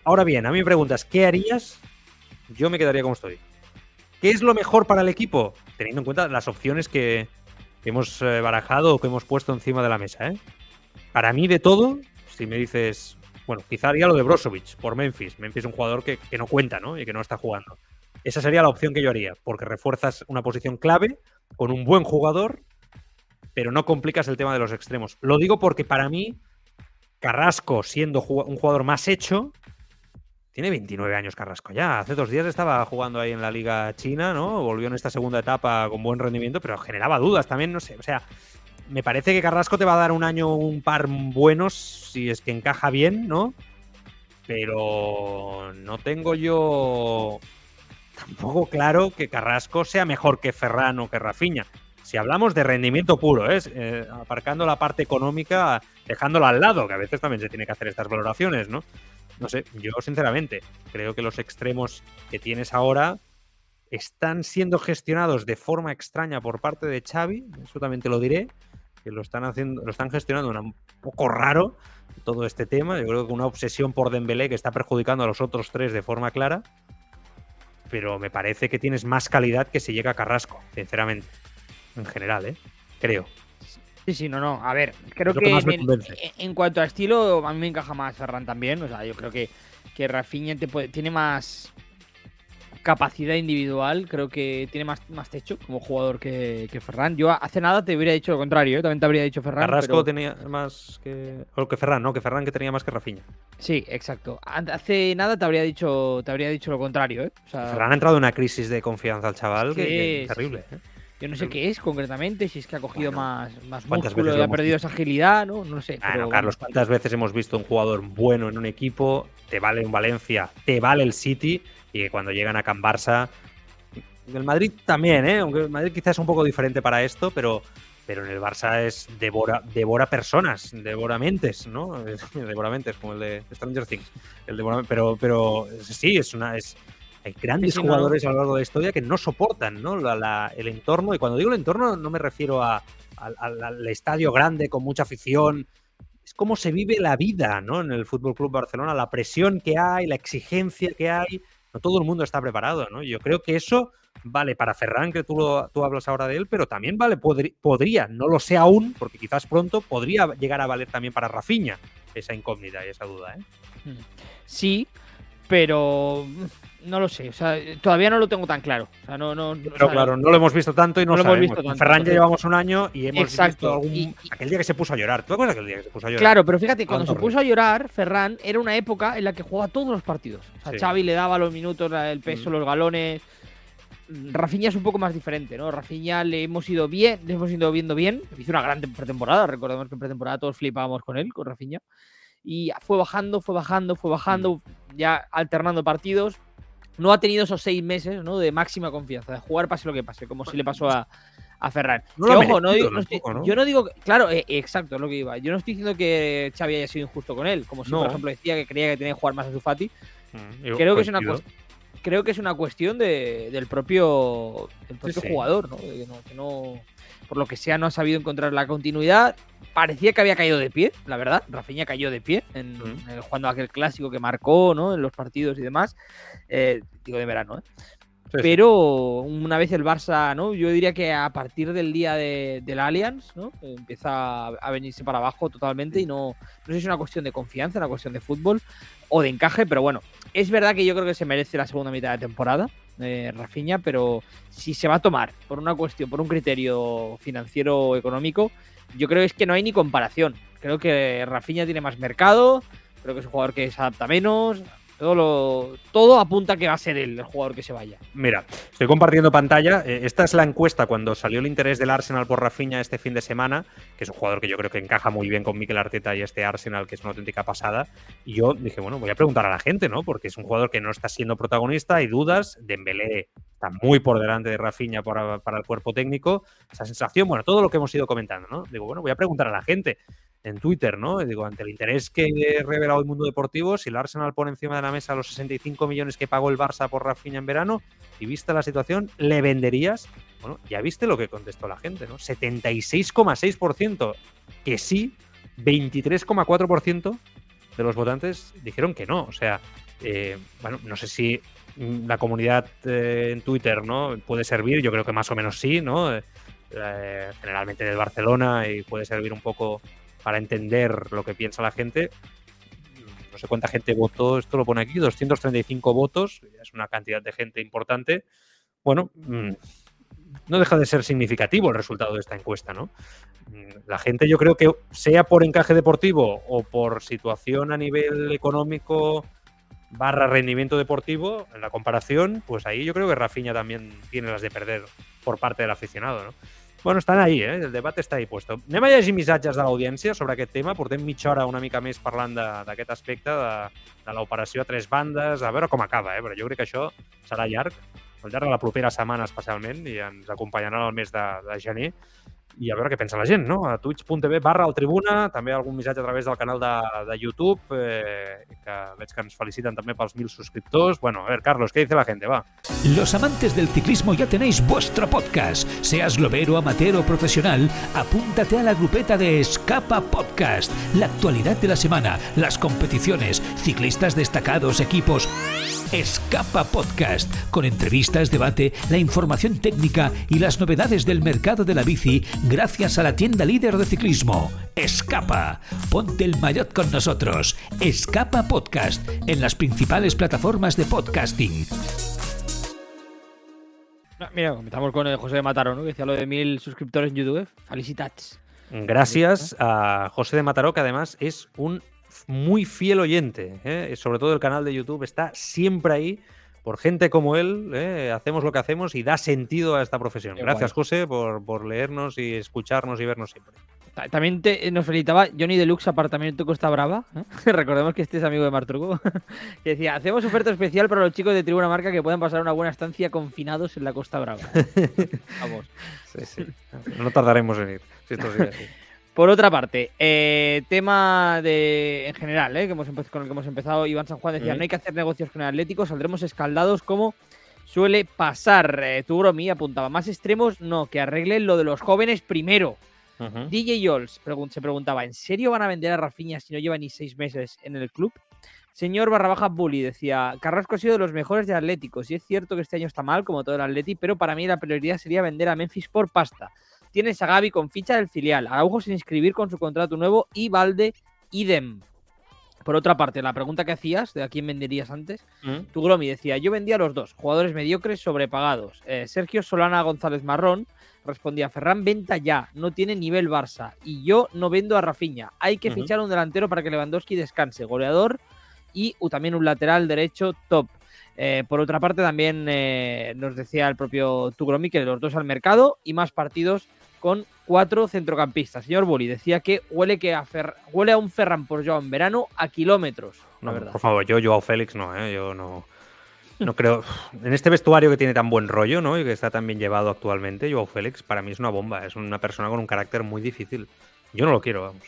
Ahora bien, a mí me preguntas, ¿qué harías? Yo me quedaría como estoy. ¿Qué es lo mejor para el equipo? Teniendo en cuenta las opciones que, hemos eh, barajado o que hemos puesto encima de la mesa, ¿eh? Para mí, de todo, si me dices, bueno, quizá haría lo de Brozovic por Memphis. Memphis es un jugador que, que no cuenta, ¿no? Y que no está jugando. Esa sería la opción que yo haría, porque refuerzas una posición clave con un buen jugador pero no complicas el tema de los extremos. Lo digo porque para mí, Carrasco, siendo un jugador más hecho, tiene 29 años Carrasco ya. Hace dos días estaba jugando ahí en la Liga China, ¿no? Volvió en esta segunda etapa con buen rendimiento, pero generaba dudas también, no sé. O sea, me parece que Carrasco te va a dar un año un par buenos si es que encaja bien, ¿no? Pero no tengo yo tampoco claro que Carrasco sea mejor que Ferran o que Rafiña si hablamos de rendimiento puro, ¿eh? ¿eh? aparcando la parte económica, dejándola al lado, que a veces también se tiene que hacer estas valoraciones, ¿no? No sé, yo sinceramente creo que los extremos que tienes ahora están siendo gestionados de forma extraña por parte de Xavi, eso también te lo diré, que lo están haciendo, lo están gestionando un poco raro todo este tema. Yo creo que una obsesión por Dembélé que está perjudicando a los otros tres de forma clara. Pero me parece que tienes más calidad que si llega Carrasco, sinceramente en general, ¿eh? Creo. Sí, sí, no, no. A ver, creo que, en, cuanto a estilo, a mí me encaja más Ferran también. O sea, yo creo que, que Rafinha tiene más capacidad individual. Creo que tiene más, más techo como jugador que, que Ferran. Yo hace nada te hubiera dicho lo contrario, ¿eh? también te habría dicho Ferran. Carrasco tenía más que. O que Ferran, ¿no? Que Ferran que tenía más que Rafinha. Sí, exacto. Hace nada te habría dicho, te habría dicho lo contrario, ¿eh? Ferran ha entrado en una crisis de confianza al chaval que, es terrible. ¿eh? Yo no sé qué es concretamente, si es que ha cogido más, más músculo y ha perdido esa agilidad, ¿no? No sé. Carlos, ¿cuántas veces hemos visto un jugador bueno en un equipo? Te vale un Valencia, te vale el City, y que cuando llegan a Can Barça. El Madrid también, ¿eh? Aunque el Madrid quizás es un poco diferente para esto, pero, pero en el Barça es devora, devora personas, devora mentes, ¿no? devora mentes, como el de Stranger Things. El devora, pero, pero sí, es una. Es, hay grandes jugadores a lo largo de la historia que no soportan ¿no? el entorno. Y cuando digo el entorno, no me refiero a, al estadio grande con mucha afición. Es cómo se vive la vida ¿no? en el Fútbol Club Barcelona, la presión que hay, la exigencia que hay. No todo el mundo está preparado. ¿no? Yo creo que eso vale para Ferran, que tú, lo, tú hablas ahora de él, pero también vale, podría, no lo sé aún, porque quizás pronto podría llegar a valer también para Rafiña esa incógnita y esa duda. ¿eh? Sí, pero no lo sé, o sea, todavía no lo tengo tan claro. O sea, no, no, pero claro, no lo hemos visto tanto y no, lo hemos visto tanto. Ferran ya llevamos un año y hemos Exacto. visto aquel día que se puso a llorar. ¿Tú te acuerdas aquel día que se puso a llorar? Claro, pero fíjate, cuando se puso a llorar, Ferran era una época en la que jugaba todos los partidos. O sea, Xavi le daba los minutos, el peso, mm. los galones. Rafinha es un poco más diferente, ¿no? Rafinha le hemos ido bien, le hemos ido viendo bien. Hizo una gran pretemporada, recordemos que en pretemporada todos flipábamos con él, con Rafinha. Y fue bajando, fue bajando, fue bajando, mm. ya alternando partidos. No ha tenido esos seis meses, ¿no? De máxima confianza, de jugar pase lo que pase, como si le pasó a, a Ferran. ojo, no, yo no digo, claro, eh, exacto, es lo que iba. Yo no estoy diciendo que Xavi haya sido injusto con él, como si, por ejemplo, decía que creía que tenía que jugar más a Zufati. Mm, Creo que es una creo que es una cuestión del propio, propio jugador, ¿no? Que ¿no? Por lo que sea, no ha sabido encontrar la continuidad. Parecía que había caído de pie, la verdad. Rafinha cayó de pie en, jugando aquel clásico que marcó, ¿no? En los partidos y demás. Eh, digo de verano, ¿eh? Pero una vez el Barça, ¿no? Yo diría que a partir del día de, del Allianz, ¿no? Empieza a venirse para abajo totalmente y no, no sé si es una cuestión de confianza, una cuestión de fútbol o de encaje, pero bueno, es verdad que yo creo que se merece la segunda mitad de temporada, eh, Rafinha, pero si se va a tomar por una cuestión, por un criterio financiero económico, yo creo que es que no hay ni comparación. Creo que Rafinha tiene más mercado, creo que es un jugador que se adapta menos, todo, todo apunta que va a ser él el jugador que se vaya. Mira, estoy compartiendo pantalla. Eh, esta es la encuesta cuando salió el interés del Arsenal por Rafinha este fin de semana, que es un jugador que yo creo que encaja muy bien con Mikel Arteta y este Arsenal, que es una auténtica pasada. Y yo dije, bueno, voy a preguntar a la gente, ¿no? Porque es un jugador que no está siendo protagonista, hay dudas. Dembélé está muy por delante de Rafinha para, para el cuerpo técnico. Esa sensación, bueno, todo lo que hemos ido comentando, ¿no? Digo, bueno, voy a preguntar a la gente en Twitter, ¿no? digo, ante el interés que he revelado el mundo deportivo, si el Arsenal pone encima de la mesa los 65 millones que pagó el Barça por Rafinha en verano, y vista la situación, ¿le venderías? Bueno, ya viste lo que contestó la gente, ¿no? 76,6% que sí, 23,4% de los votantes dijeron que no. O sea, eh, bueno, no sé si la comunidad eh, en Twitter, ¿no? Puede servir, yo creo que más o menos sí, ¿no? Eh, generalmente del Barcelona y puede servir un poco para entender lo que piensa la gente. No sé cuánta gente votó, esto lo pone aquí, 235 votos, es una cantidad de gente importante. Bueno, mm, no deja de ser significativo el resultado de esta encuesta, ¿no? Mm, la gente yo creo que sea por encaje deportivo o por situación a nivel económico barra rendimiento deportivo, en la comparación, pues ahí yo creo que Rafinha también tiene las de perder por parte del aficionado, ¿no? Bueno, estan ahí, eh? el debat està ahí puesto. Anem a llegir missatges de l'audiència sobre aquest tema. Portem mitja hora una mica més parlant d'aquest aspecte, de, de l'operació a tres bandes, a veure com acaba, eh? però jo crec que això serà llarg, al llarg de la propera setmana especialment, i ens acompanyaran el mes de, de gener i a veure què pensa la gent, no? A twitch.tv barra el Tribuna, també algun missatge a través del canal de, YouTube, eh, que veig que ens feliciten també pels mil suscriptors. Bueno, a ver, Carlos, ¿qué dice la gente? Va. Los amantes del ciclismo ya tenéis vuestro podcast. Seas globero, amateur o profesional, apúntate a la grupeta de Escapa Podcast. La actualidad de la semana, las competiciones, ciclistas destacados, equipos... Escapa Podcast, con entrevistas, debate, la información técnica y las novedades del mercado de la bici gracias a la tienda líder de ciclismo. Escapa. Ponte el maillot con nosotros. Escapa Podcast en las principales plataformas de podcasting. Ah, mira, comenzamos con el José de Mataró, ¿no? que decía lo de mil suscriptores en YouTube. Felicitats. Gracias a José de Mataró, que además es un muy fiel oyente, ¿eh? sobre todo el canal de YouTube está siempre ahí. Por gente como él, ¿eh? hacemos lo que hacemos y da sentido a esta profesión. Gracias, José, por, leernos y escucharnos y vernos siempre. También nos felicitaba Johnny Deluxe Apartamento Costa Brava. ¿eh? Recordemos que este es amigo de Martruco. que decía: Hacemos oferta especial para los chicos de Tribuna Marca que puedan pasar una buena estancia confinados en la Costa Brava. Vamos. Sí, sí. No tardaremos en ir. si esto sigue así. Por otra parte, eh, tema de en general, eh, que hemos con el que hemos empezado, Iván San Juan decía, no hay que hacer negocios con el Atlético, saldremos escaldados como suele pasar. Eh, tu Gromi apuntaba, más extremos, no, que arreglen lo de los jóvenes primero. DJ Yols pregun- se preguntaba, ¿en serio van a vender a Rafinha si no lleva ni seis meses en el club? Señor barra baja Bully decía, Carrasco ha sido de los mejores de Atléticos y es cierto que este año está mal, como todo el Atleti, pero para mí la prioridad sería vender a Memphis por pasta. Tienes a Gaby con ficha del filial, Araujo sin inscribir con su contrato nuevo y Valde idem. Por otra parte, la pregunta que hacías de a quién venderías antes, Mm. tu Gromi decía, yo vendía a los dos, jugadores mediocres sobrepagados. Eh, Sergio Solana González Marrón respondía, Ferran venta ya, no tiene nivel Barça. Y yo no vendo a Rafinha. Hay que fichar un delantero para que Lewandowski descanse, goleador y uh, también un lateral derecho top. Eh, por otra parte, también eh, nos decía el propio Tugromi que los dos al mercado y más partidos con cuatro centrocampistas. Señor Boli decía que huele, que a, Fer- huele a un Ferran por Joao en verano a kilómetros. No, verdad. por favor, yo, Joao Félix, no, ¿eh? Yo no. No creo. En este vestuario que tiene tan buen rollo, ¿no? Y que está tan bien llevado actualmente, Joao Félix para mí es una bomba. Es una persona con un carácter muy difícil. Yo no lo quiero, vamos.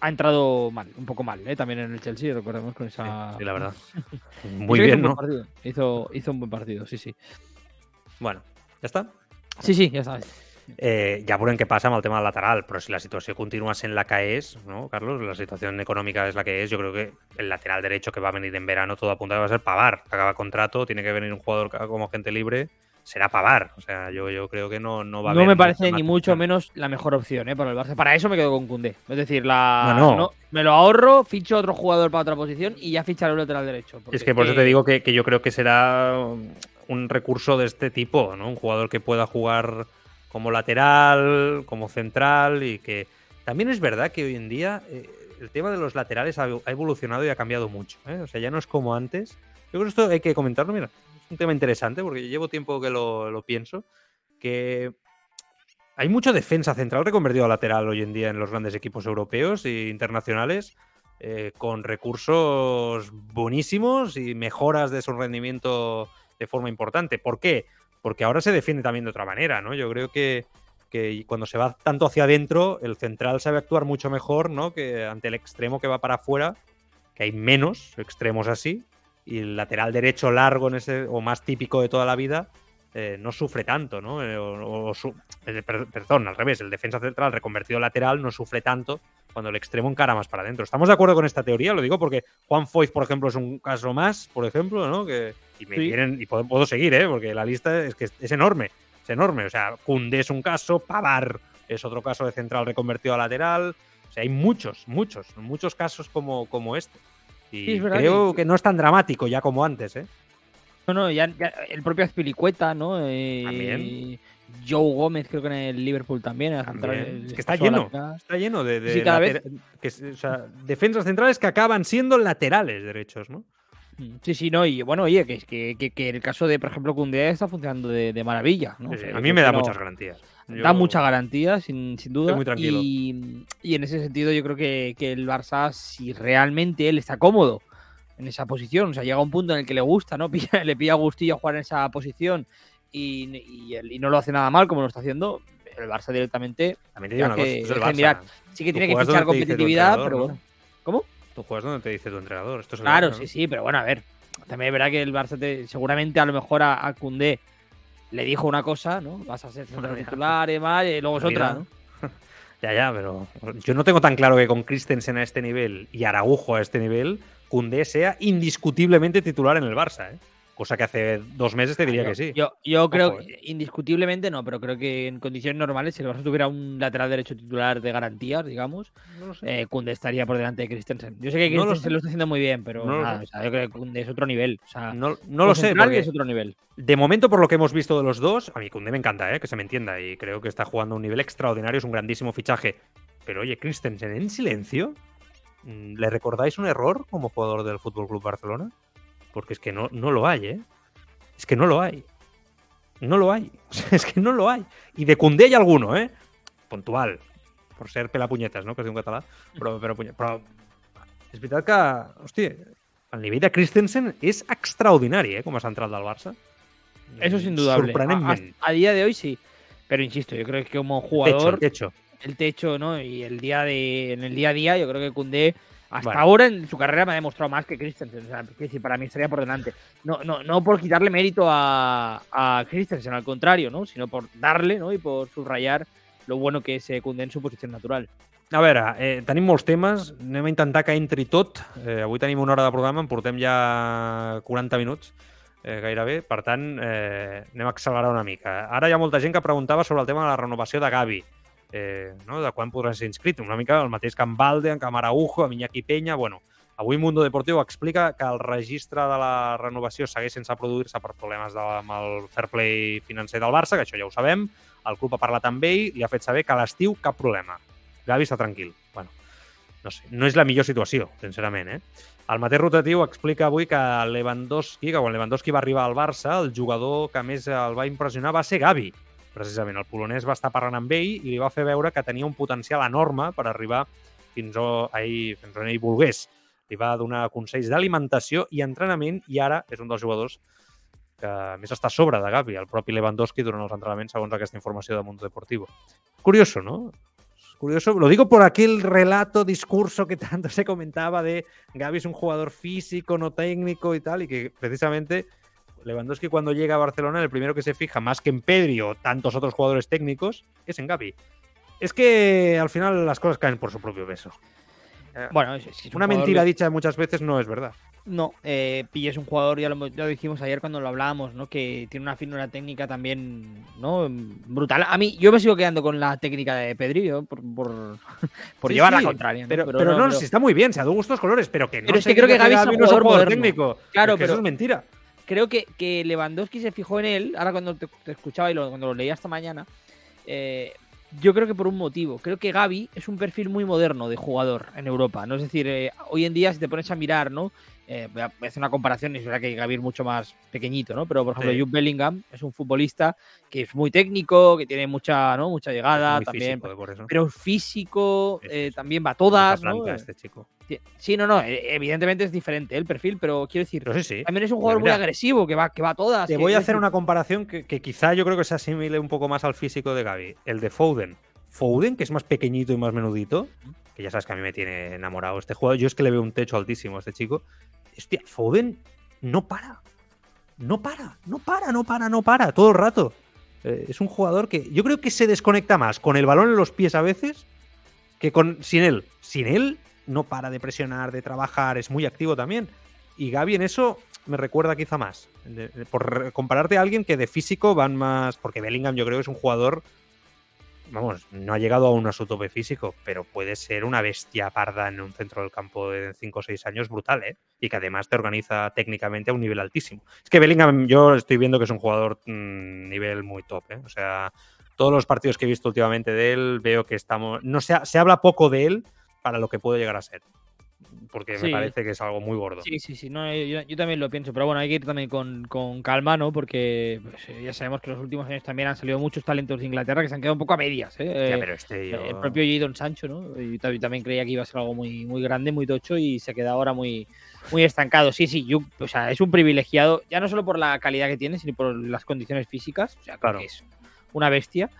ha entrado mal, un poco mal, ¿eh? también en el Chelsea, recordemos con esa. Sí, la verdad. Hizo- Muy hizo bien, un buen ¿no? partido. Hizo, hizo un buen partido, sí, sí. Bueno, ya está. Sí, sí, ya sabes. Eh, ja veurem què passa amb el tema del lateral, però si la situació continua sent la que és, ¿no, Carlos? La situación económica es la que es. Yo creo que el lateral derecho que va a venir en verano, todo apunta que va a ser Pavar. Acaba contrato, tiene que venir un jugador como gente libre, será Pavar. O sea, yo, yo creo que no, no va a No haber me parece ni mucho opción. menos la mejor opción ¿eh? para el Barça. Para eso me quedo con Cundé. Es decir, la... No, no. me lo ahorro, ficho otro jugador para otra posición y ya ficharé un lateral derecho. Es que por eso te digo que, que yo creo que será un recurso de este tipo, ¿no? Un jugador que pueda jugar como lateral, como central y que también es verdad que hoy en día eh, el tema de los laterales ha, evolucionado y ha cambiado mucho. ¿eh? O sea, ya no es como antes. Yo creo que esto hay que comentarlo, mira, es un tema interesante porque llevo tiempo que lo, pienso, que hay mucha defensa central reconvertido a lateral hoy en día en los grandes equipos europeos e internacionales eh, con recursos buenísimos y mejoras de su rendimiento de forma importante. ¿Por qué? Porque ahora se defiende también de otra manera, ¿no? Yo creo que, que cuando se va tanto hacia adentro, el central sabe actuar mucho mejor, ¿no? Que ante el extremo que va para afuera, que hay menos extremos así, y el lateral derecho largo en ese, o más típico de toda la vida, eh, no sufre tanto, ¿no? Eh, o- su- per- perdón, al revés, el defensa central reconvertido lateral no sufre tanto cuando el extremo encara más para adentro. ¿Estamos de acuerdo con esta teoría? Lo digo porque Juan Foyz, por ejemplo, es un caso más, por ejemplo, ¿no? Que, y me Sí. vienen- y puedo, puedo seguir, ¿eh? Porque la lista es que es, es enorme, es enorme. O sea, Koundé es un caso, Pavar es otro caso de central reconvertido a lateral. O sea, hay muchos, muchos, muchos casos como, como este. Y Sí, es verdad creo que- que no es tan dramático ya como antes, ¿eh? No, no, ya, ya el propio Azpilicueta, ¿no? Eh, También. Joe Gómez, creo que en el Liverpool también. central, También. Es que está lleno. Está lleno de, de Sí, cada later- que es- o sea, defensas centrales que acaban siendo laterales derechos, ¿no? Sí, sí, no, y bueno, oye, que, es que, que, que el caso de, por ejemplo, Cundé está funcionando de, de maravilla, ¿no? Sí, O sí, sea, a mí me da no- muchas garantías. Da Yo- mucha garantía, sin, sin duda. muy tranquilo. Y, y en ese sentido, yo creo que, que el Barça, si realmente él está cómodo en esa posición, o sea, llega a un punto en el que le gusta, ¿no? Pilla- le pilla gustillo jugar en esa posición y, y, y no lo hace nada mal como lo está haciendo, el Barça directamente También te digo una que- cosa, es el Barça. mirar. sí que tiene que fichar competitividad, pero ¿no? bueno. ¿Cómo? Tú juegas donde te dice tu entrenador. Esto es Claro, Barça, sí, ¿no? sí, pero bueno, a ver. También es verdad que el Barça te- seguramente a lo mejor a, a Koundé le dijo una cosa, ¿no? Vas a ser ya. titular y demás, y luego es otra. Ya, ya, pero yo no tengo tan claro que con Christensen a este nivel y Araujo a este nivel, Koundé sea indiscutiblemente titular en el Barça, ¿eh? Cosa que hace dos meses te diría yo, que sí. Yo, yo creo Ojo, que indiscutiblemente no, pero creo que en condiciones normales, si el Barça tuviera un lateral derecho titular de garantías, digamos, No sé. eh, Koundé estaría por delante de Christensen. Yo sé que No lo Christensen sé. lo, está haciendo muy bien, pero No lo nada, sé. o sea, yo creo que Koundé es otro nivel. O sea, No, no lo sé, porque es otro nivel. de momento, por lo que hemos visto de los dos, a mí Koundé me encanta, ¿eh? que se me entienda, y creo que está jugando a un nivel extraordinario, es un grandísimo fichaje. Pero oye, Christensen en silencio, mm, ¿le recordáis un error como jugador del Fútbol Club Barcelona? Porque es que no, no lo hay, ¿eh? Es que no lo hay. No lo hay. O sea, es que no lo hay. Y de Koundé hay alguno, ¿eh? Puntual. Por ser pelapuñetes, no? Que es un català. Però, però, puny- però és veritat que, hòstia, el nivell de Christensen és extraordinari, eh? Com a central del Barça. Eso es indudable. A, Sorprenentment. a- a día de hoy sí. Pero insisto, yo creo que como jugador, el techo. el techo, ¿no? Y el día de, en el día a día, yo creo que Koundé hasta Bueno. ahora en su carrera me ha demostrado más que Christensen. O sea, quiero decir, para mí estaría por delante. No, no, no por quitarle mérito a, a Christensen, al contrario, ¿no? Sino por darle, ¿no? Y por subrayar lo bueno que es eh, Koundé en su posición natural. A veure, eh, tenim molts temes, anem a intentar que entri tot. Eh, avui tenim una hora de programa, en portem ja 40 minuts eh, gairebé, per tant, eh, anem a accelerar una mica. Ara hi ha molta gent que preguntava sobre el tema de la renovació de Gavi, eh, no? de quan podrà ser inscrit, una mica el mateix que en Valde, en Camaraujo, amb Iñaki Peña, bueno, Avui Mundo Deportiu explica que el registre de la renovació segueix sense produir-se per problemes de, amb el fair play financer del Barça, que això ja ho sabem. El club ha parlat amb ell, li ha fet saber que a l'estiu cap problema. Gavi està tranquil. Bueno, no sé, no és la millor situació, sincerament, eh? El mateix rotatiu explica avui que Lewandowski, que quan Lewandowski va arribar al Barça, el jugador que més el va impressionar va ser Gavi. Precisament, el polonès va estar parlant amb ell i li va fer veure que tenia un potencial enorme per arribar fins on ell, fins on ell volgués. Li va donar consells d'alimentació i entrenament i ara és un dels jugadors que més està a sobre de Gavi, el propi Lewandowski durant els entrenaments, segons aquesta informació de Mundo Deportivo. Curioso, ¿no? Curioso, lo digo por aquel relato, discurso que tanto se comentaba de Gavi es un jugador físico, no técnico y tal, y que precisamente Lewandowski cuando llega a Barcelona, el primero que se fija, más que en Pedri o tantos otros jugadores técnicos, es en Gavi. Es que al final las cosas caen por su propio peso. Bueno, es, es un Una jugador mentira que- dicha muchas veces no es verdad. No, eh, Pille es un jugador, ya lo, hemos- ya lo dijimos ayer cuando lo hablábamos, ¿no? Que tiene una finura técnica también, ¿no? Brutal. A mí, yo me sigo quedando con la técnica de Pedri, yo, por, por, por Sí, llevar sí, la contraria. ¿no? Pero, pero, no, si está muy bien, se ha dado gustos colores, pero que no Pero es que creo que Gavi es un jugador técnico. Claro, Es que pero- eso es mentira. Creo que, que Lewandowski se fijó en él, ahora cuando te, te escuchaba y lo- cuando lo leía esta mañana, eh, yo creo que por un motivo. Creo que Gavi es un perfil muy moderno de jugador en Europa, ¿no? Es decir, eh, hoy en día si te pones a mirar, ¿no? Eh, voy a hacer una comparación, y es verdad que Gavi es mucho más pequeñito, ¿no? Pero, por ejemplo, Sí. Jude Bellingham es un futbolista que es muy técnico, que tiene mucha, ¿no? Mucha llegada, también, físico, eh, pero físico, Sí, sí, eh, también va a todas, ¿no? Este chico. Sí, no, no, eh, evidentemente es diferente el perfil, pero quiero decir, Pero sí, sí. también es un jugador muy agresivo, que va, que va a todas. Te voy a hacer decir, una comparación que, que quizá yo creo que se asimile un poco más al físico de Gavi. El de Foden. Foden, que es más pequeñito y más menudito, que ya sabes que a mí me tiene enamorado este jugador. Yo es que le veo un techo altísimo a este chico. Hostia, Foden no para. No para, no para, no para, no para, todo el rato. Eh, es un jugador que yo creo que se desconecta más con el balón en los pies a veces que con sin él. Sin él no para de presionar, de trabajar, es muy activo también. Y Gaby en eso me recuerda quizá más. De- de- por compararte a alguien que de físico van más. Porque Bellingham yo creo que es un jugador. Vamos, no ha llegado aún a su tope físico, pero puede ser una bestia parda en un centro del campo de 5 o 6 años brutal, ¿eh? Y que además te organiza técnicamente a un nivel altísimo. Es que Bellingham, yo estoy viendo que es un jugador mm, nivel muy top, ¿eh? O sea, todos los partidos que he visto últimamente de él, veo que estamos. No se, se habla poco de él para lo que puede llegar a ser. Porque Sí. me parece que es algo muy gordo. Sí, sí, sí, no, eh, yo, yo también lo pienso, pero bueno, hay que ir también con, con calma, ¿no? Porque pues, eh, ya sabemos que en los últimos años también han salido muchos talentos de Inglaterra que se han quedado un poco a medias, ¿eh? Ya, pero este yo- El propio Jadon Sancho, ¿no? Yo también, creía que iba a ser algo muy, muy grande, muy tocho y se queda ahora muy, muy estancado. Sí, sí, yo, o sea, es un privilegiado, ya no solo por la calidad que tiene, sino por las condiciones físicas. O sea, Claro. que es una bestia.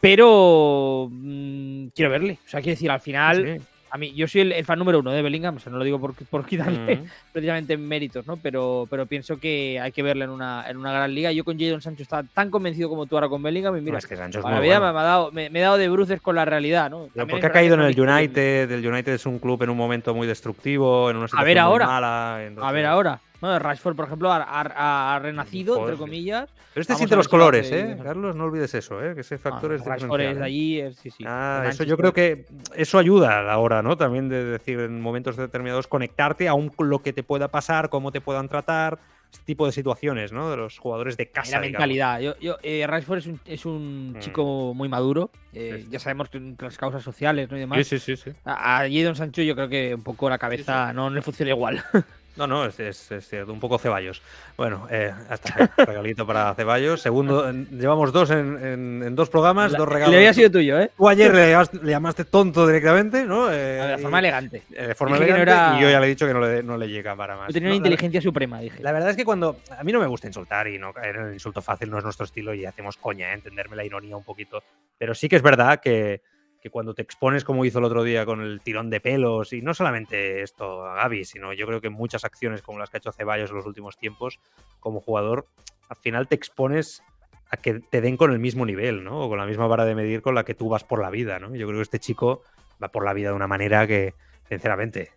Pero mm, quiero verle. O sea, quiero decir, al final, Sí. A mí, yo soy el, el fan número uno de Bellingham, o sea, no lo digo por, por quitarle Mm. precisamente méritos, ¿no? Pero, pero pienso que hay que verle en una, en una gran liga. Yo con Jadon Sancho estaba tan convencido como tú ahora con Bellingham y mira, No, es que Sancho es a muy la vida bueno. me, ha dado, me, me he dado de bruces con la realidad, ¿no? También porque ha caído en el United, el United es un club en un momento muy destructivo, en una situación ver muy ahora. mala. A ver ahora. ¿No? Rashford, por ejemplo, ha, ha- ha renacido, Joder, entre comillas. Pero este siente los colores, hacer ¿eh? Carlos, no olvides eso, ¿eh? Que ese factor Ah, es Rashford diferencial, es de allí, es- sí, sí. Ah, eso yo creo que eso ayuda a la hora, ¿no? También de decir en momentos determinados conectarte a un, lo que te pueda pasar, cómo te puedan tratar, este tipo de situaciones, ¿no? De los jugadores de casa. la digamos. mentalidad. Yo, yo, eh, Rashford es un, es un Mm. chico muy maduro. eh, Sí, sí. Ya sabemos que las causas sociales ¿no? y demás. Sí, sí, sí, sí. A, a Jadon Sancho yo creo que un poco la cabeza no le funciona igual. No, no, es, es, es cierto, un poco Ceballos. Bueno, eh, hasta regalito para Ceballos. Segundo, en- llevamos dos en, en- en dos programas, La- dos regalos. Le había sido tuyo, ¿eh? Tú ayer le llamaste, le llamaste tonto directamente, ¿no? Eh, De forma elegante. eh, de forma no elegante, era- y yo ya le he dicho que no le, no le llega para más. Tenía una la- inteligencia suprema, dije. La verdad es que cuando. A mí no me gusta insultar y no caer en el insulto fácil no es nuestro estilo y hacemos coña, ¿eh? entenderme la ironía un poquito. Pero sí que es verdad que, que cuando te expones, como hizo el otro día con el tirón de pelos, y no solamente esto a Gaby, sino yo creo que muchas acciones como las que ha hecho Ceballos en los últimos tiempos, como jugador, al final te expones a que te den con el mismo nivel, ¿no? O con la misma vara de medir con la que tú vas por la vida, ¿no? Yo creo que este chico va por la vida de una manera que, sinceramente,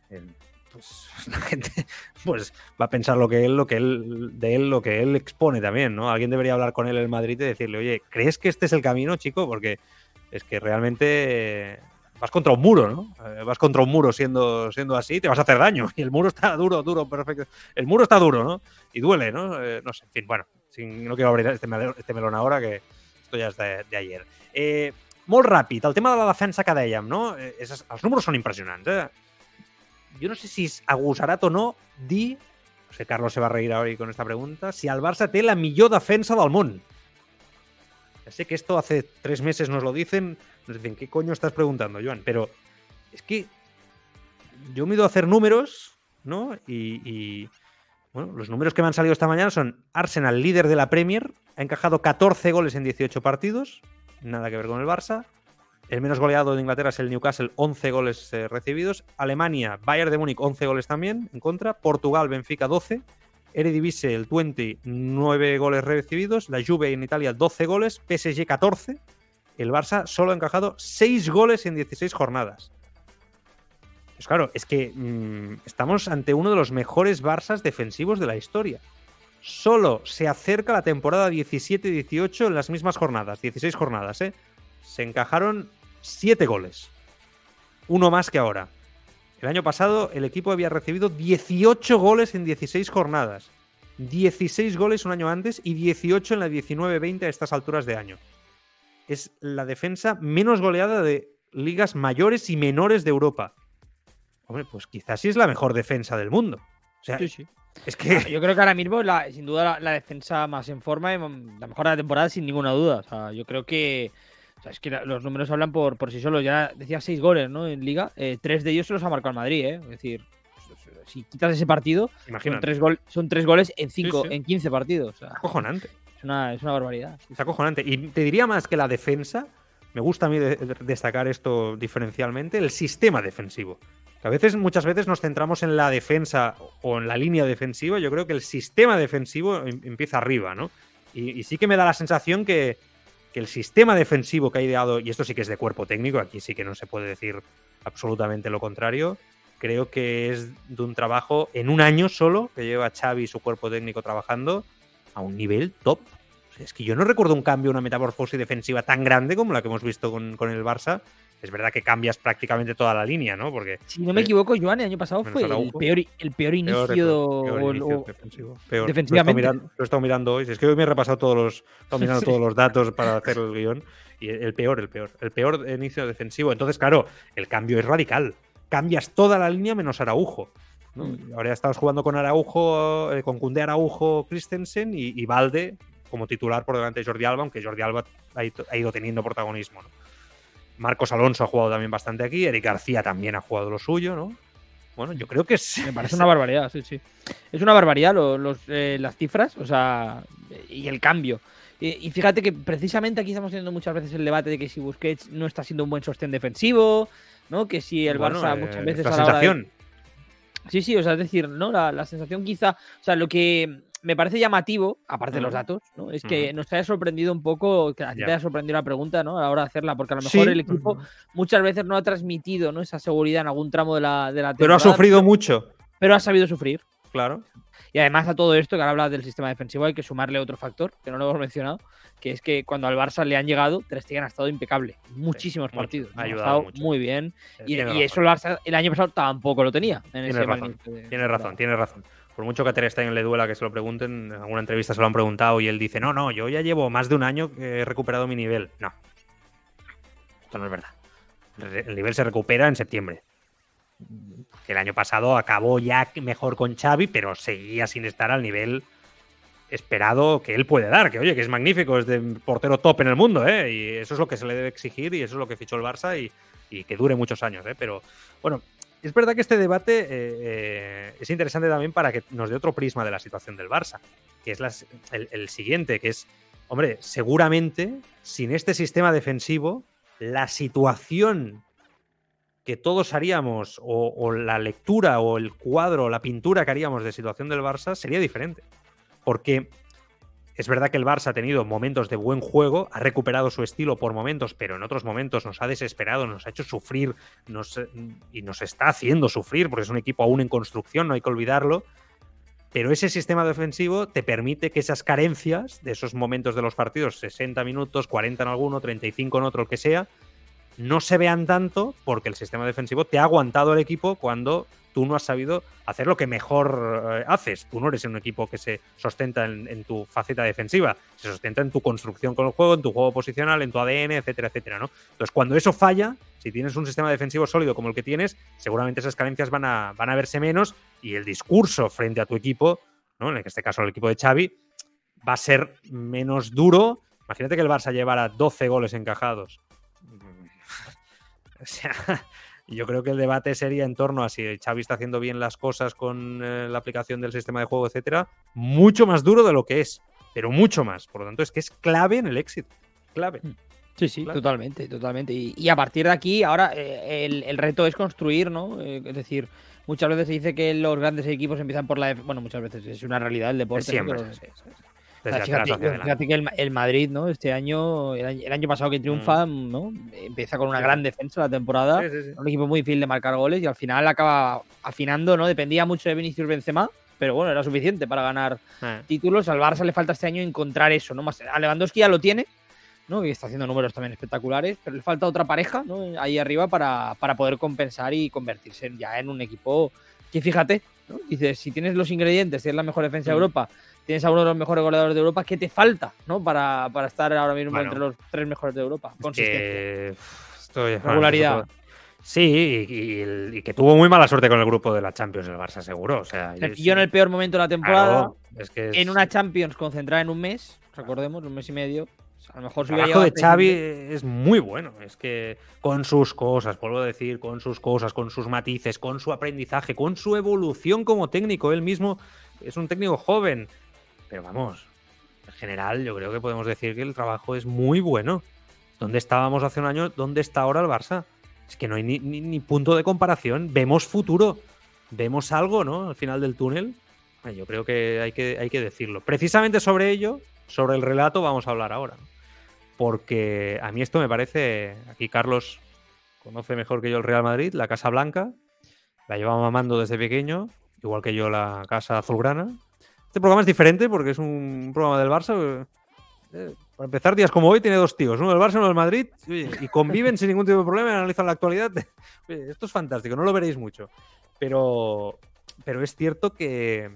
pues la gente pues va a pensar lo que él, lo que él, de él, lo que él expone también, ¿no? Alguien debería hablar con él en Madrid y decirle, oye, ¿crees que este es el camino, chico? Porque es que realmente eh, vas contra un muro, ¿no? Eh, vas contra un muro siendo, siendo así, te vas a hacer daño. Y el muro está duro, duro, perfecto. El muro está duro, ¿no? Y duele, ¿no? Eh, no sé, en fin, bueno, sin, no quiero abrir este, melón- este melón ahora, que esto ja és de, ayer. Eh, molt ràpid, el tema de la defensa que dèiem, no? Eh, és, els números són impressionants, eh? Jo no sé si és agosarat o no dir, no sé, Carlos se va a reír ahora con esta pregunta, si el Barça té la millor defensa del món. Ya sé que esto hace tres meses nos lo dicen, nos dicen, ¿qué coño estás preguntando, Joan? Pero es que yo me he ido a hacer números, ¿no? Y, bueno, los números que me han salido esta mañana son Arsenal, líder de la Premier, ha encajado 14 goles en 18 partidos, nada que ver con el Barça. El menos goleado de Inglaterra es el Newcastle, 11 goles eh, recibidos. Alemania, Bayern de Múnich, 11 goles también en contra. Portugal, Benfica, 12. Eredivisie, el 20, 9 goles recibidos. La Juve en Italia, 12 goles. PSG, 14. El Barça solo ha encajado 6 goles en 16 jornadas. Pues claro, es que mm, estamos ante uno de los mejores Barças defensivos de la historia. Solo se acerca la temporada 17-18 en las mismas jornadas, 16 jornadas, ¿eh? Se encajaron 7 goles. Uno más que ahora. El año pasado el equipo había recibido 18 goles en 16 jornadas. 16 goles un año antes y 18 en la 19-20 a estas alturas de año. Es la defensa menos goleada de ligas mayores y menores de Europa. Hombre, pues quizás sí es la mejor defensa del mundo. O sea, Sí, sí. es que Yo creo que ahora mismo, la, sin duda, la, la defensa más en forma y la mejor de la temporada, sin ninguna duda. O sea, yo creo que. O sea, es que los números hablan por, por sí solos. Ya decía seis goles, ¿no? En Liga. Eh, tres de ellos se los ha marcado el Madrid, ¿eh? Es decir, si quitas ese partido, son tres, gol, son tres goles en cinco, sí. en 15 partidos. O sea, acojonante. es, una, es una barbaridad. Es acojonante. Y te diría más que la defensa, me gusta a mí de- de- destacar esto diferencialmente, el sistema defensivo. Que a veces, muchas veces nos centramos en la defensa o en la línea defensiva. Yo creo que el sistema defensivo em- empieza arriba, ¿no? Y, y sí que me da la sensación que, que el sistema defensivo que ha ideado, y esto sí que es de cuerpo técnico, aquí sí que no se puede decir absolutamente lo contrario, creo que es de un trabajo en un año solo que lleva Xavi y su cuerpo técnico trabajando a un nivel top. Es que yo no recuerdo un cambio, una metamorfosis defensiva tan grande como la que hemos visto con, con el Barça. Es verdad que cambias prácticamente toda la línea, ¿no? Porque Si no me equivoco, Joan, el año pasado fue el peor, el peor inicio. peor, peor o- inicio o- defensivo. Peor. defensivamente. Lo he, estado mirando, lo he estado mirando hoy. Es que hoy me he repasado todos los, he estado mirando Sí. todos los datos para hacer el guion. Y el peor, el peor. El peor inicio defensivo. Entonces, claro, el cambio es radical. Cambias toda la línea menos Araujo. ¿no? Mm. Ahora estamos jugando con Araujo, eh, con Cundé Araujo, Christensen y, y Valde como titular por delante de Jordi Alba, aunque Jordi Alba ha ido, ha ido teniendo protagonismo. ¿no? Marcos Alonso ha jugado también bastante aquí, Eric García también ha jugado lo suyo, ¿no? Bueno, yo creo que es. Me parece una barbaridad, sí, sí. Es una barbaridad lo- los, eh, las cifras, o sea, y el cambio. Y, y fíjate que precisamente aquí estamos teniendo muchas veces el debate de que si Busquets no está siendo un buen sostén defensivo, ¿no? Que si el Bueno, Barça eh, muchas veces la a la hora de- sensación. Sí, sí, o sea, es decir, ¿no? La, la sensación quizá, o sea, lo que me parece llamativo, aparte de los datos, ¿no? Es que nos haya sorprendido un poco, que a ti te haya sorprendido la pregunta, ¿no? A la hora de hacerla, porque a lo mejor Sí. el equipo muchas veces no ha transmitido, ¿no? Esa seguridad en algún tramo de la, de la Pero ha temporada, sufrido mucho, pero ha sabido sufrir. claro. Y además a todo esto que ahora habla del sistema defensivo hay que sumarle otro factor que no lo hemos mencionado, que es que cuando al Barça le han llegado, Ter Stegen ha estado impecable, mucho, partidos, ha ayudado estado mucho. muy bien y, eso el Barça el año pasado tampoco lo tenía. En Tienes ese razón, Tienes razón, tienes razón. Por mucho que a Ter le duela que se lo pregunten, en alguna entrevista se lo han preguntado y él dice, no, no, yo ya llevo más de un año que he recuperado mi nivel. No. Esto no es verdad. El nivel se recupera en septiembre. que el año pasado acabó ya mejor con Xavi, pero seguía sin estar al nivel esperado que él puede dar, que oye, que es magnífico, es de portero top en el mundo, ¿eh? y eso es lo que se le debe exigir y eso es lo que fichó el Barça y, y que dure muchos años, ¿eh? pero bueno, es verdad que este debate eh, eh, es interesante también para que nos dé otro prisma de la situación del Barça, que es el siguiente, que es, hombre, seguramente sin este sistema defensivo, la situación que todos haríamos, o, o, la lectura, o el cuadro, o la pintura que haríamos de situación del Barça sería diferente. Porque es verdad que el Barça ha tenido momentos de buen juego, ha recuperado su estilo por momentos, pero en otros momentos nos ha desesperado, nos ha hecho sufrir y nos está haciendo sufrir, porque es un equipo aún en construcción, no hay que olvidarlo. Pero ese sistema defensivo te permite que esas carencias de esos momentos de los partidos, 60 minutos, 40 en alguno, 35 en otro, el que sea, no se vean tanto porque el sistema defensivo te ha aguantado el equipo cuando tú no has sabido hacer lo que mejor eh, haces. Tú no eres un equipo que se sustenta en, tu faceta defensiva, se sustenta en tu construcción con el juego, en tu juego posicional, en tu ADN, etcétera, etcétera, ¿no? Entonces, cuando eso falla, si tienes un sistema defensivo sólido como el que tienes, seguramente esas carencias van a, van a verse menos y el discurso frente a tu equipo, ¿no? En este caso el equipo de Xavi, va a ser menos duro. Imagínate que el Barça llevara 12 goles encajados. O sea, yo creo que el debate sería en torno a si Xavi está haciendo bien las cosas con eh, la aplicación del sistema de juego, etcétera, mucho más duro de lo que es, pero mucho más. Por lo tanto, es que es clave en el éxito. Clave. Sí, sí, clave. totalmente, totalmente. Y, y, a partir de aquí, ahora eh, el, el, reto es construir, ¿no? Eh, es decir, muchas veces se dice que los grandes equipos empiezan por la. Bueno, muchas veces es una realidad el deporte. Siempre, ¿no? sí, sí. Fíjate, fíjate, que el, el, Madrid, ¿no? Este año, el año, el año pasado que triunfa, mm. ¿no? Empieza con una sí. gran defensa la temporada. Sí, sí, un equipo muy difícil de marcar goles y al final acaba afinando, ¿no? Dependía mucho de Vinicius Benzema, pero bueno, era suficiente para ganar eh. títulos. Al Barça le falta este año encontrar eso, ¿no? Más, a Lewandowski ya lo tiene, ¿no? Y está haciendo números también espectaculares, pero le falta otra pareja, ¿no? Ahí arriba para, para poder compensar y convertirse ya en un equipo que, fíjate, ¿no? Dice, si tienes los ingredientes, tienes la mejor defensa de Europa, tienes a uno de los mejores goleadores de Europa, ¿qué te falta ¿no? para, para estar ahora mismo bueno, entre los tres mejores de Europa? Estoy... Regularidad. Sí, y, y, y, que tuvo muy mala suerte con el grupo de la Champions, el Barça, seguro. O sea, se pilló en el peor momento de la temporada, claro, es que es... en una Champions concentrada en un mes, recordemos, un mes y medio. A lo mejor el trabajo de Xavi es muy bueno. Es que con sus cosas, vuelvo a decir, con sus cosas, con sus matices, con su aprendizaje, con su evolución como técnico, él mismo es un técnico joven, pero vamos, en general yo creo que podemos decir que el trabajo es muy bueno. ¿Dónde estábamos hace un año? ¿Dónde está ahora el Barça? Es que no hay ni, punto de comparación. Vemos futuro. Vemos algo, ¿no? Al final del túnel. Yo creo que hay que, hay que decirlo. Precisamente sobre ello, sobre el relato, vamos a hablar ahora. Porque a mí esto me parece. Aquí Carlos conoce mejor que yo el Real Madrid, la Casa Blanca. La llevaba mamando desde pequeño, igual que yo la Casa Azulgrana. Este programa es diferente porque es un programa del Barça. Eh, para empezar, días como hoy tiene dos tíos, uno del Barça y uno del Madrid, y conviven sin ningún tipo de problema y analizan la actualidad. Oye, esto es fantástico, no lo veréis mucho. Pero, pero es cierto que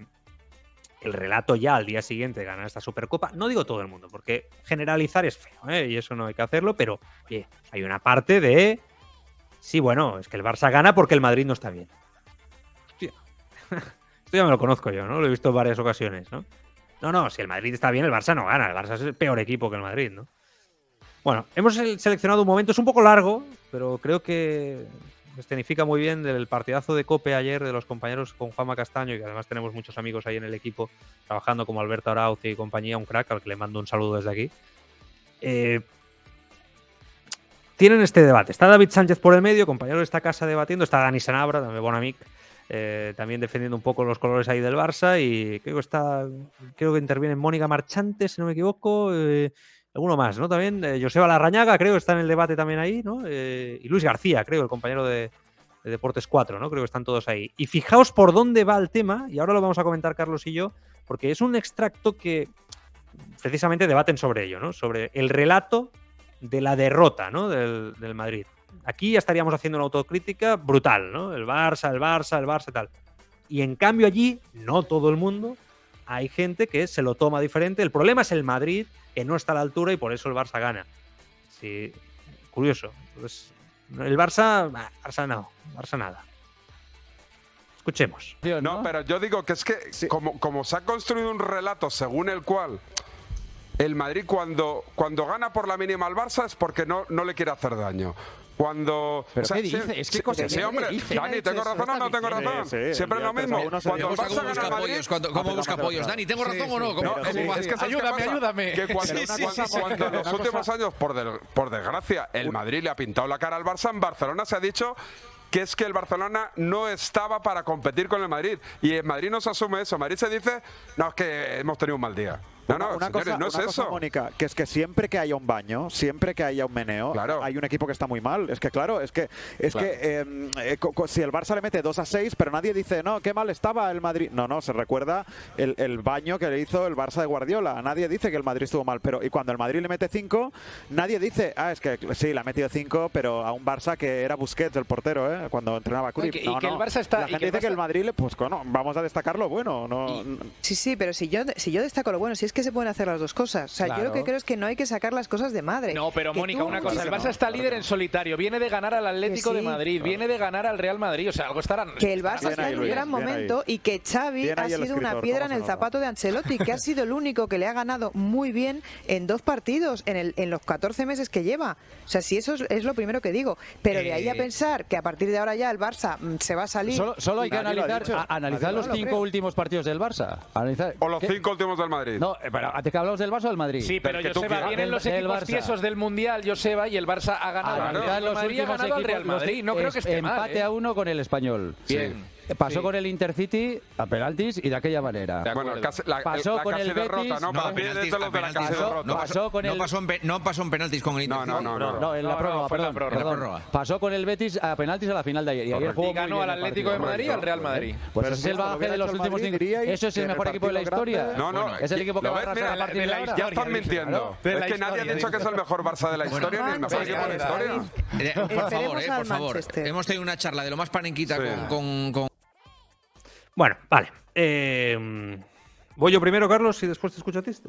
el relato ya al día siguiente de ganar esta Supercopa, no digo todo el mundo, porque generalizar es feo, ¿eh? y eso no hay que hacerlo, pero oye, hay una parte de. Sí, bueno, es que el Barça gana porque el Madrid no está bien. Hostia. Esto ya me lo conozco yo, ¿no? Lo he visto en varias ocasiones, ¿no? No, no, si el Madrid está bien, el Barça no gana. El Barça es el peor equipo que el Madrid, ¿no? Bueno, hemos seleccionado un momento, es un poco largo, pero creo que escenifica muy bien del partidazo de Cope ayer de los compañeros con Juanma Castaño, y además tenemos muchos amigos ahí en el equipo trabajando como Alberto Arauz y compañía, un crack al que le mando un saludo desde aquí. Eh, tienen este debate. Está David Sánchez por el medio, compañero de esta casa debatiendo, está Dani Sanabra, también Bonamic. Eh, también defendiendo un poco los colores ahí del Barça y creo que está creo que interviene Mónica Marchante si no me equivoco eh, alguno más no también eh, Joseba Larrañaga creo que está en el debate también ahí no eh, y Luis García creo el compañero de, de, Deportes 4 no creo que están todos ahí. Y fijaos por dónde va el tema y ahora lo vamos a comentar Carlos y yo porque es un extracto que precisamente debaten sobre ello no sobre el relato de la derrota no del, del Madrid aquí ya estaríamos haciendo una autocrítica brutal, ¿no? El Barça, el Barça, el Barça, tal. Y en cambio allí, no todo el mundo, hay gente que se lo toma diferente. El problema es el Madrid, que no está a la altura y por eso el Barça gana. Sí, curioso. Pues, el Barça, Barça no, Barça nada. Escuchemos. No, pero yo digo que es que como, como se ha construido un relato según el cual el Madrid cuando, cuando gana por la mínima al Barça es porque no, no le quiere hacer daño. Cuando. ¿Pero o sea, qué? Es que cosa- sí, ¿qué hombre. dice? Dani, ¿tengo razón o no tengo razón? sí, Siempre es lo mismo. Cuando el Barça. Cuando- ¿Cómo busca apoyos? Dani, ¿tengo razón o no? ¿Cómo- No, es, que ¿sabes qué Ayúdame, ayúdame. Que cuando, en los últimos años, por, del- por desgracia, el Madrid le ha pintado la cara al Barça, en Barcelona se ha dicho que es que el Barcelona no estaba para competir con el Madrid. Y en Madrid no se asume eso. Madrid se dice, no, es que hemos tenido un mal día. No, no, una señores, cosa, no es una cosa, eso. Mónica, que es que siempre que haya un baño, siempre que haya un meneo, hay un equipo que está muy mal. Es que claro, es que es Claro. que eh, eh, si el Barça le mete 2 a 6, pero nadie dice, no, qué mal estaba el Madrid. No, no, se recuerda el, el baño que le hizo el Barça de Guardiola. Nadie dice que el Madrid estuvo mal, pero y cuando el Madrid le mete 5, nadie dice, ah, es que sí, le ha metido 5, pero a un Barça que era Busquets el portero, ¿eh? cuando entrenaba Cruyff. y que- y No, que el no. Barça está- La y gente que el dice que el Madrid, le- pues bueno, vamos a destacar lo bueno. No, Sí, sí, pero si yo, si yo destaco lo bueno, si es que se pueden hacer las dos cosas. O sea, yo lo que creo es que no hay que sacar las cosas de madre. No, pero Que Mónica, una cosa, el Barça está líder en solitario, viene de ganar al Atlético de. Madrid, viene de ganar al Real Madrid, o sea, algo estará... que el Barça está en un gran momento y que Xavi ha sido una piedra ¿cómo en el zapato de Ancelotti, que ha sido el único que le ha ganado muy bien en dos partidos en, el, en los 14 meses que lleva. O sea, si eso es, es lo primero que digo. Pero de ahí a Eh, pensar que a partir de ahora ya el Barça mm, se va a salir. Solo, solo hay que lo analizar, a- analizar los lo cinco últimos partidos del Barça. Analizar- O los ¿qué? cinco últimos del Madrid. No, pero ¿te que hablamos del Barça o del Madrid? Sí, pero Joseba, vienen los del equipos tiesos del Mundial, Joseba, y el Barça ha ganado. El los ha al Real los Madrid, no creo que esté mal. Empate ¿eh? a uno con el español. Bien. Pasó Sí. con el Intercity a penaltis y de aquella manera. Bueno, casi- la, pasó la con el Betis. de los de la pasó, pasó con no el pasó en no pasó en penaltis con el Inter. No, no, no, no. No, en la prórroga, perdón, perdón. Pasó con el Betis a penaltis a la final de ayer. Y ayer jugó ganó al Atlético de Madrid y al Real Madrid. Pues ese es el bagaje de los últimos cinco. Eso es el mejor equipo de la historia. No, no. Es el equipo que ¿Lo va a ves? arrasar a Mira, partir de de la ahora. Ya están mintiendo. De Es que nadie ha historia, dicho que es el mejor Barça de la historia ni el mejor equipo de la historia. Eh, por favor, eh, por favor. Hemos tenido una charla de lo más panenquita con- Bueno, vale. Eh, Voy yo primero, Carlos, y después te escucho a ti. ¿te.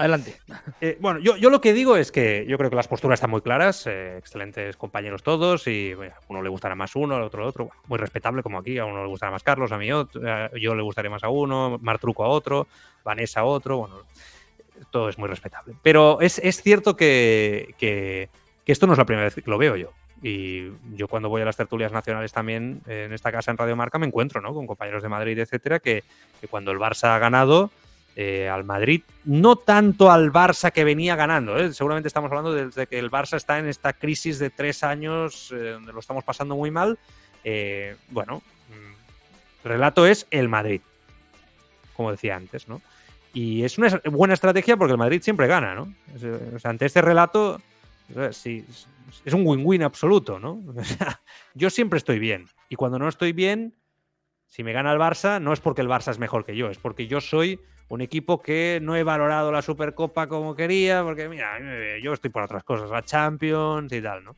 Adelante. Eh, bueno, yo, yo lo que digo es que yo creo que las posturas están muy claras, eh, excelentes compañeros todos, y bueno, a uno le gustará más uno, al otro otro, bueno, muy respetable como aquí, a uno le gustará más Carlos, a mí otro, a- yo le gustaré más a uno, Martruco a otro, Vanessa a otro, bueno, todo es muy respetable. Pero es, es cierto que, que- que esto no es la primera vez que lo veo yo. Y yo cuando voy a las tertulias nacionales también, eh, en esta casa en Radio Marca, me encuentro ¿no? con compañeros de Madrid, etcétera, que, cuando el Barça ha ganado, eh, al Madrid, no tanto al Barça que venía ganando, ¿eh? seguramente estamos hablando desde que el Barça está en esta crisis de tres años eh, donde lo estamos pasando muy mal. bueno, mm, el relato es el Madrid, como decía antes, ¿no? Y es una buena estrategia porque el Madrid siempre gana, ¿no? O sea, ante este relato, sí, es- un win-win absoluto, ¿no? Yo siempre estoy bien. Y cuando no estoy bien, si me gana el Barça, no es porque el Barça es mejor que yo, es porque yo soy un equipo que no he valorado la Supercopa como quería, porque mira, yo estoy por otras cosas, la Champions y tal, ¿no?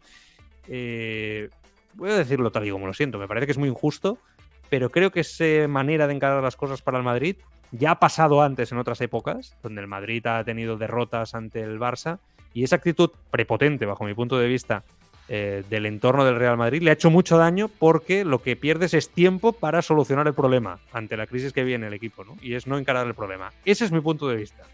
Eh, voy a decirlo tal y como lo siento, me parece que es muy injusto, pero creo que esa manera de encarar las cosas para el Madrid ya ha pasado antes en otras épocas, donde el Madrid ha tenido derrotas ante el Barça, y esa actitud prepotente, bajo mi punto de vista, eh, del entorno del Real Madrid le ha hecho mucho daño porque lo que pierdes es tiempo para solucionar el problema ante la crisis que viene el equipo, ¿no? Y es no encarar el problema. Ese es mi punto de vista.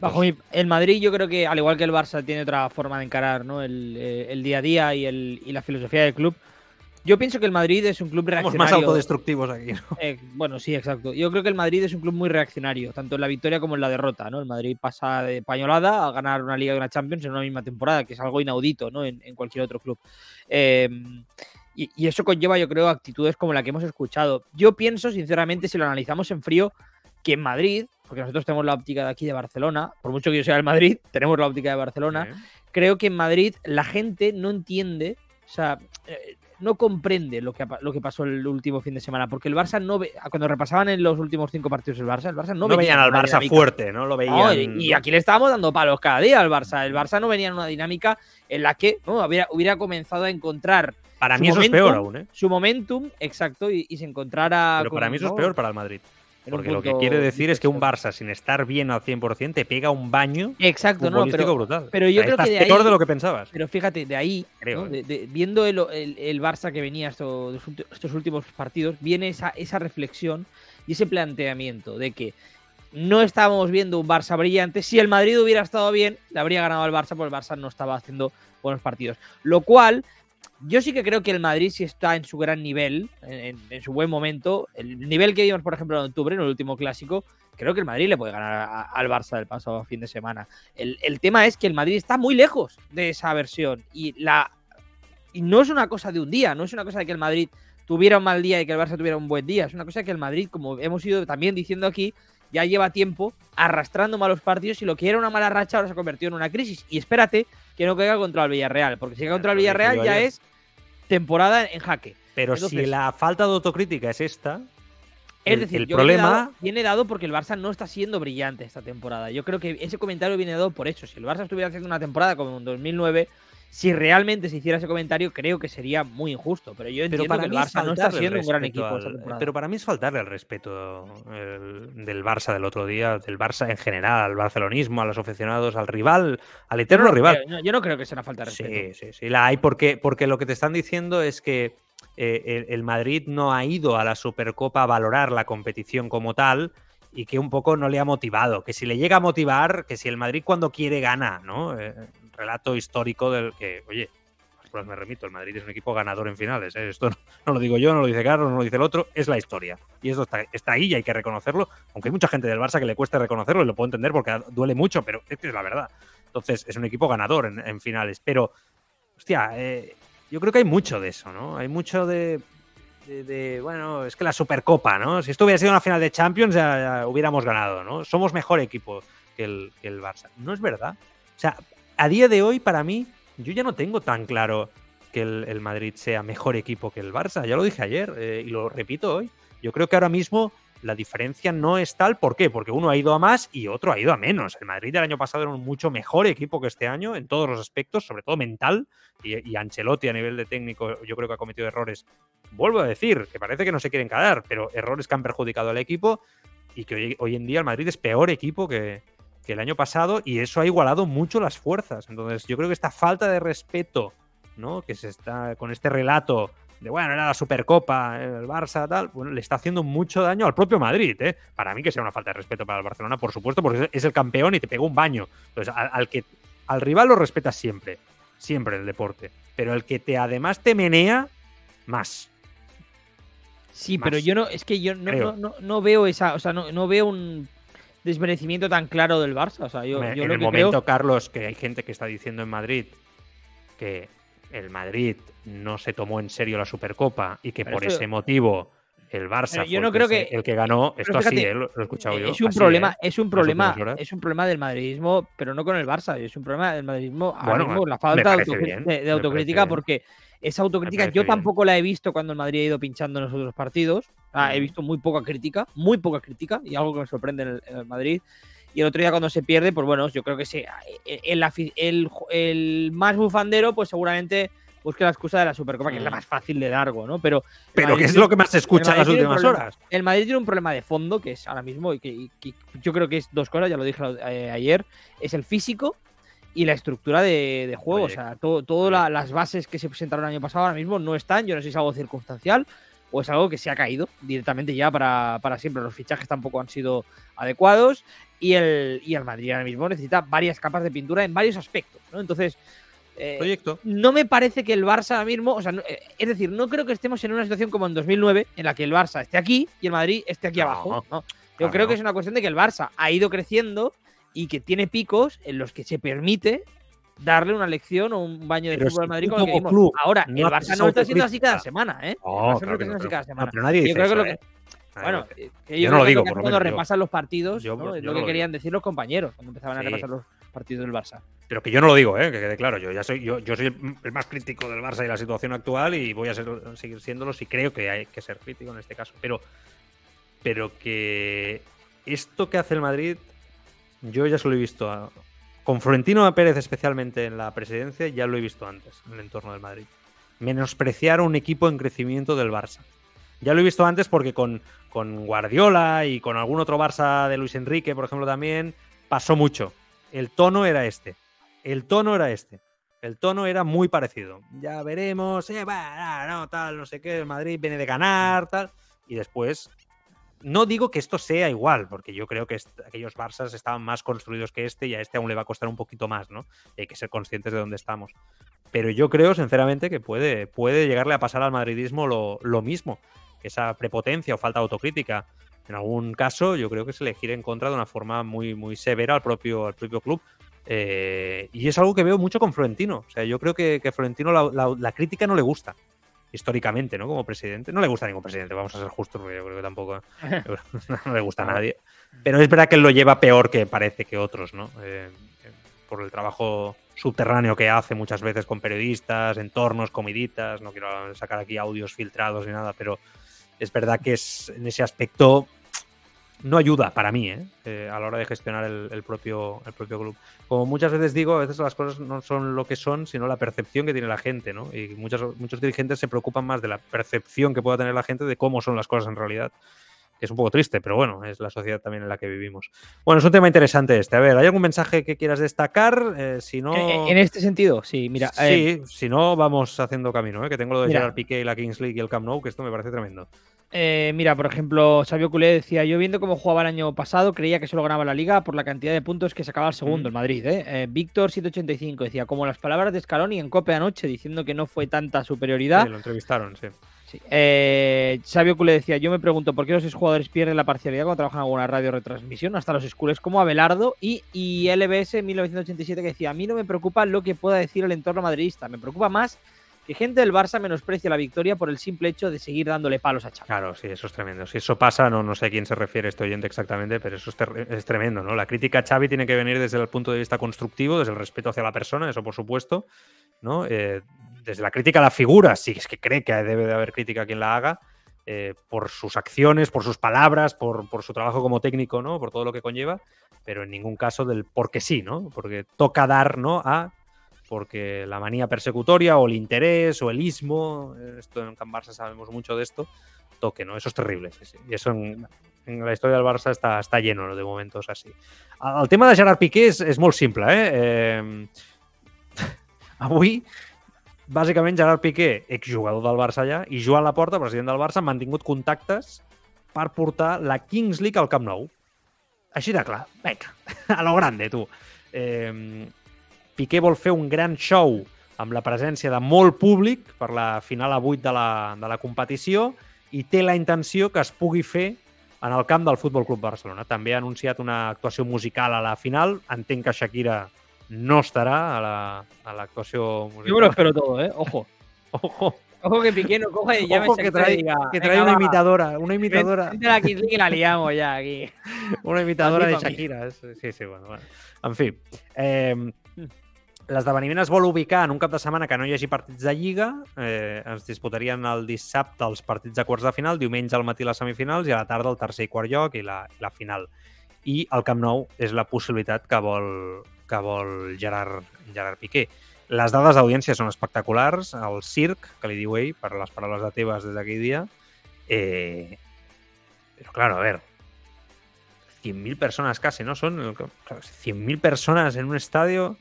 Bajo mi- el Madrid yo creo que, al igual que el Barça, tiene otra forma de encarar ¿no? el, eh, el día a día y, el, y la filosofía del club. Yo pienso que el Madrid es un club Somos reaccionario. más autodestructivos aquí, ¿no? Eh, bueno, sí, exacto. Yo creo que el Madrid es un club muy reaccionario, tanto en la victoria como en la derrota, ¿no? El Madrid pasa de pañolada a ganar una Liga y una Champions en una misma temporada, que es algo inaudito, ¿no? En, en cualquier otro club. Eh, y, y eso conlleva, yo creo, actitudes como la que hemos escuchado. Yo pienso, sinceramente, si lo analizamos en frío, que en Madrid, porque nosotros tenemos la óptica de aquí de Barcelona, por mucho que yo sea del Madrid, tenemos la óptica de Barcelona, creo que en Madrid la gente no entiende, o sea, eh, no comprende lo que, lo que pasó el último fin de semana, porque el Barça no ve, cuando repasaban en los últimos cinco partidos el Barça, el Barça no, No, veían al Barça dinámica. fuerte, ¿no? Lo veían. No, y, y aquí le estábamos dando palos cada día al Barça. El Barça no venía en una dinámica en la que ¿no? hubiera, hubiera comenzado a encontrar. Para su mí eso es momentum- peor aún, ¿eh? Su momentum, exacto, y, y se encontrara. Pero para mí eso es peor para el Madrid. Porque lo que quiere decir es que un. Barça sin estar bien al 100% te pega un baño Exacto, no, pero, brutal. pero yo O sea, creo que de peor ahí- de lo que pensabas. Pero fíjate, de ahí, Creo, ¿no? ¿eh? De- de- viendo el, el- el Barça que venía estos, estos últimos partidos, viene esa, esa reflexión y ese planteamiento de que no estábamos viendo un Barça brillante. Si el Madrid hubiera estado bien, le habría ganado al Barça, porque el Barça no estaba haciendo buenos partidos. Lo cual, yo sí que creo que el Madrid sí está en su gran nivel, en, su buen momento. El nivel que vimos, por ejemplo, en octubre, en el último clásico, creo que el Madrid le puede ganar a- al Barça del pasado fin de semana. El, el tema es que el Madrid está muy lejos de esa versión y la y no es una cosa de un día, no es una cosa de que el Madrid tuviera un mal día y que el Barça tuviera un buen día, es una cosa que el Madrid, como hemos ido también diciendo aquí, ya lleva tiempo arrastrando malos partidos y lo que era una mala racha ahora se ha convertido en una crisis. Y espérate que no caiga contra el Villarreal, porque si cae contra el Villarreal ya es temporada en jaque. Pero si la falta de autocrítica es esta, Es decir, el yo creo que problema viene dado, viene dado porque el Barça no está siendo brillante esta temporada. Yo creo que ese comentario viene dado por eso. Si el Barça estuviera haciendo una temporada como en 2009, si realmente se hiciera ese comentario, creo que sería muy injusto. Pero yo Pero entiendo para que el es Barça no está siendo un gran equipo al- esta temporada. Pero para mí es faltarle el respeto el- del Barça del otro día, del Barça en general, al barcelonismo, a los aficionados, al rival, al Yo eterno no rival. creo, no, yo no creo que sea una falta de respeto. Sí, sí, sí, la hay porque, porque lo que te están diciendo es que eh, el, el Madrid no ha ido a la Supercopa a valorar la competición como tal y que un poco no le ha motivado. Que si le llega a motivar, que si el Madrid cuando quiere gana, ¿no? Eh, relato histórico del que, oye, me remito, el Madrid es un equipo ganador en finales. ¿eh? Esto no, no lo digo yo, no lo dice Carlos, no lo dice el otro, es la historia. Y eso está, está ahí y hay que reconocerlo, aunque hay mucha gente del Barça que le cuesta reconocerlo y lo puedo entender porque duele mucho, pero es que es la verdad. Entonces, es un equipo ganador en, finales. Pero, hostia, eh, yo creo que hay mucho de eso, ¿no? Hay mucho de, de- bueno, es que la Supercopa, ¿no? Si esto hubiera sido una final de Champions, ya, ya hubiéramos ganado, ¿no? Somos mejor equipo que el, que el Barça. No es verdad. O sea, a día de hoy, para mí, yo ya no tengo tan claro que el, Madrid sea mejor equipo que el Barça. Ya lo dije ayer eh, y lo repito hoy. Yo creo que ahora mismo la diferencia no es tal. ¿Por qué? Porque uno ha ido a más y otro ha ido a menos. El Madrid del año pasado era un mucho mejor equipo que este año en todos los aspectos, sobre todo mental. Y, Ancelotti a nivel de técnico yo creo que ha cometido errores. Vuelvo a decir, que parece que no se quieren calar, pero errores que han perjudicado al equipo y que hoy en día el Madrid es peor equipo que, que el año pasado y eso ha igualado mucho las fuerzas. Entonces yo creo que esta falta de respeto, ¿no? Que se está con este relato de bueno, era la Supercopa, el Barça, tal, bueno, le está haciendo mucho daño al propio Madrid, ¿eh? Para mí que sea una falta de respeto para el Barcelona, por supuesto, porque es el campeón y te pegó un baño. Entonces, al, al que al rival lo respetas siempre, siempre en el deporte, pero el que te además te menea más. Sí, Más. pero yo no, es que yo no, no, no- no veo esa, o sea, no, no veo un desmerecimiento tan claro del Barça. O sea, yo, en lo el que momento, creo. Carlos, que hay gente que está diciendo en Madrid que el Madrid no se tomó en serio la Supercopa y que Pero por eso- ese motivo el Barça yo no el, creo que- el que ganó. Esto así, ¿eh? lo, he escuchado yo. Es un así, problema, ¿eh? es un problema, es un problema del madridismo, pero no con el Barça, es un problema del madridismo ahora Bueno, mismo, la falta bien, de- de autocrítica, porque esa autocrítica yo bien. tampoco la he visto cuando el Madrid ha ido pinchando en los otros partidos. Ah, he visto muy poca crítica, muy poca crítica, y algo que me sorprende en el, en el Madrid. Y el otro día cuando se pierde, pues bueno, yo creo que sí, el, el, afi- el- el más bufandero, pues seguramente busque la excusa de la Supercopa, que es la Mm. más fácil de largo, ¿no? Pero, el Pero que es lo que más se escucha en las últimas problema- horas. el Madrid tiene un problema de fondo que es ahora mismo y que, y que yo creo que es dos cosas, ya lo dije eh, ayer, es el físico y la estructura de, de juego. Oye, o sea, todo la- las bases que se presentaron el año pasado ahora mismo no están. Yo no sé si es algo circunstancial o es algo que se ha caído directamente ya para, para siempre. Los fichajes tampoco han sido adecuados y el, y el Madrid ahora mismo necesita varias capas de pintura en varios aspectos. ¿no? Entonces, eh, Proyecto. no me parece que el Barça ahora mismo, o sea, no- eh, es decir, no creo que estemos en una situación como en 2009 en la que el Barça esté aquí y el Madrid esté aquí No, abajo. ¿no? Yo creo que es una cuestión de que el Barça ha ido creciendo y que tiene picos en los que se permite darle una lección o un baño de Pero fútbol al Madrid como como club Ahora, no el Barça no está haciendo así cada semana, ¿eh? No, claro que no, así cada semana. pero nadie Yo creo que lo que- ¿eh? Bueno, eh, Yo yo no lo digo, por lo cuando menos, yo- repasan los partidos, yo- ¿no? es lo que lo querían decir los compañeros cuando empezaban a repasar los partidos del Barça. Pero que yo no lo digo, ¿eh? que quede claro. Yo ya soy, yo, yo soy el, el más crítico del Barça y la situación actual y voy a ser- seguir siéndolo si creo que hay que ser crítico en este caso. Pero, pero que esto que hace el Madrid, yo ya se lo he visto a- con Florentino Pérez especialmente en la presidencia, ya lo he visto antes en el entorno del Madrid. Menospreciar un equipo en crecimiento del Barça. Ya lo he visto antes porque con, con Guardiola y con algún otro Barça de Luis Enrique, por ejemplo, también pasó mucho. El tono era este. El tono era este. El tono era muy parecido. Ya veremos, eh, va, no, tal, no sé qué, el Madrid viene de ganar, tal. Y después, no digo que esto sea igual, porque yo creo que aquellos Barças estaban más construidos que este y a este aún le va a costar un poquito más, ¿no? Hay que ser conscientes de dónde estamos. Pero yo creo, sinceramente, que puede, puede llegarle a pasar al madridismo lo, lo mismo. Esa prepotencia o falta de autocrítica, en algún caso, yo creo que se le gira en contra de una forma muy, muy severa al propio, al propio club. Eh, y es algo que veo mucho con Florentino. O sea, yo creo que, Florentino la- la crítica no le gusta. Históricamente, ¿no? Como presidente. No le gusta a ningún presidente, vamos a ser justos, porque yo creo que tampoco no le gusta a nadie. Pero es verdad que él lo lleva peor que parece que otros, ¿no? Eh, eh, por el trabajo subterráneo que hace muchas veces con periodistas, entornos, comiditas. No quiero sacar aquí audios filtrados ni nada, pero es verdad que es en ese aspecto no ayuda para mí ¿eh? Eh, a la hora de gestionar el, el propio, el propio club. Como muchas veces digo, a veces las cosas no son lo que son, sino la percepción que tiene la gente, ¿no? Y muchos, muchos dirigentes se preocupan más de la percepción que pueda tener la gente de cómo son las cosas en realidad. Que es un poco triste, pero bueno, es la sociedad también en la que vivimos. Bueno, es un tema interesante este. A ver, ¿hay algún mensaje que quieras destacar? Eh, si no. En, en este sentido, sí, mira. eh, Sí, si no, vamos haciendo camino, ¿eh? que tengo lo de Mira. Gerard Piqué y la Kings League y el Camp Nou, que esto me parece tremendo. Eh, mira, por ejemplo, Sabio Culé decía, yo viendo cómo jugaba el año pasado, creía que solo ganaba la liga por la cantidad de puntos que sacaba el segundo, Mm. el Madrid. ¿eh? Eh, Víctor 785 decía, como las palabras de Scaloni en Cope anoche, diciendo que no fue tanta superioridad. Sí, lo entrevistaron, sí. Sí. Eh, Sabio Culé decía, yo me pregunto por qué los jugadores pierden la parcialidad cuando trabajan en alguna radio retransmisión, hasta los schools como Abelardo y, y LBS 1987 que decía, a mí no me preocupa lo que pueda decir el entorno madridista, me preocupa más que gente del Barça menosprecie la victoria por el simple hecho de seguir dándole palos a Xavi. Claro, sí, eso es tremendo. Si eso pasa, no, no sé a quién se refiere este oyente exactamente, pero eso es, tremendo, ¿no? La crítica a Xavi tiene que venir desde el punto de vista constructivo, desde el respeto hacia la persona, eso por supuesto, ¿no? Eh, desde la crítica a la figura, si es que cree que debe de haber crítica a quien la haga, eh, por sus acciones, por sus palabras, por, por su trabajo como técnico, ¿no? Por todo lo que conlleva, pero en ningún caso del porque sí, ¿no? Porque toca dar, ¿no? A porque la manía persecutoria o el interés o el ismo, eh, esto en Can Barça sabemos mucho de esto, toque, ¿no? Eso es terrible, sí, sí. Y eso en, en la historia del Barça està, està lleno no, de momentos así. El, tema de Gerard Piqué és, és molt simple, eh? eh avui, bàsicament, Gerard Piqué, exjugador del Barça ja, i Joan Laporta, president del Barça, han mantingut contactes per portar la Kings League al Camp Nou. Així de clar. Vinga, a lo grande, tu. Eh, Piqué vol fer un gran show amb la presència de molt públic per la final a 8 de la, de la competició i té la intenció que es pugui fer en el camp del Futbol Club Barcelona. També ha anunciat una actuació musical a la final. Entenc que Shakira no estarà a la- a l'actuació la, musical. Yo me lo espero todo, ¿eh? Ojo. Ojo. Ojo que Piqué no coja y llame Ojo que trae, que trae una imitadora, una imitadora. Vente a la Kings League y la liamos ya aquí. Una imitadora de. Shakira. Sí, sí, bueno. bueno. En fi, eh, l'esdeveniment es vol ubicar en un cap de setmana que no hi hagi partits de Lliga. Eh, es disputarien el dissabte els partits de quarts de final, diumenge al matí les semifinals i a la tarda el tercer i quart lloc i la, i la final. I el Camp Nou és la possibilitat que vol, que vol Gerard, Gerard Piqué. Les dades d'audiència són espectaculars. El circ, que li diu ell, per les paraules de Tebas des d'aquell dia, eh, però claro, a ver, 100.000 personas casi, ¿no? Son el- claro, 100.000 personas en un estadio.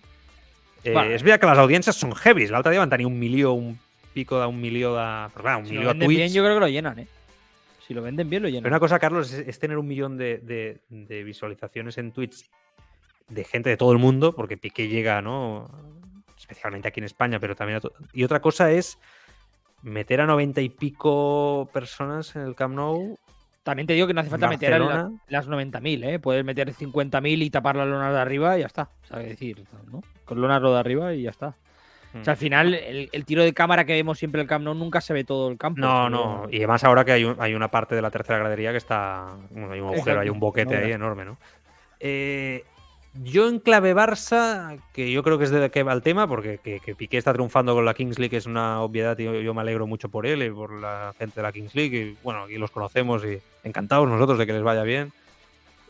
Eh, Bueno. És veritat que les audiències són heavies. L'altre dia van tenir un milió, un pico d'un milió de... Però clar, un Si milió de venden bien, tweets. yo creo que lo llenan, ¿eh? Si lo venden bien, lo Pero llenan. una cosa, Carlos, es, es tener un millón de, de- de visualizaciones en Twitch de gente de todo el mundo, porque Piqué llega, ¿no? Especialmente aquí en España, pero también a to- Y otra cosa es meter a noventa y pico personas en el Camp Nou. También te digo que no hace falta meter las 90.000, ¿eh? Puedes meter 50.000 y tapar las lonas de arriba y ya está. ¿Sabes decir? ¿no? Con lonas lo de arriba y ya está. O sea, al final, el, el tiro de cámara que vemos siempre en el Camp Nou nunca se ve todo el campo. No, no. Y además ahora que hay, un- hay una parte de la tercera gradería que está... bueno, hay un agujero, Exacto, hay un boquete enorme. ahí enorme, ¿no? Eh, yo en clave Barça, que yo creo que es de que va el tema, porque que, que Piqué está triunfando con la Kings League es una obviedad y yo, me alegro mucho por él y por la gente de la Kings League. Y bueno, aquí los conocemos y encantados nosotros de que les vaya bien.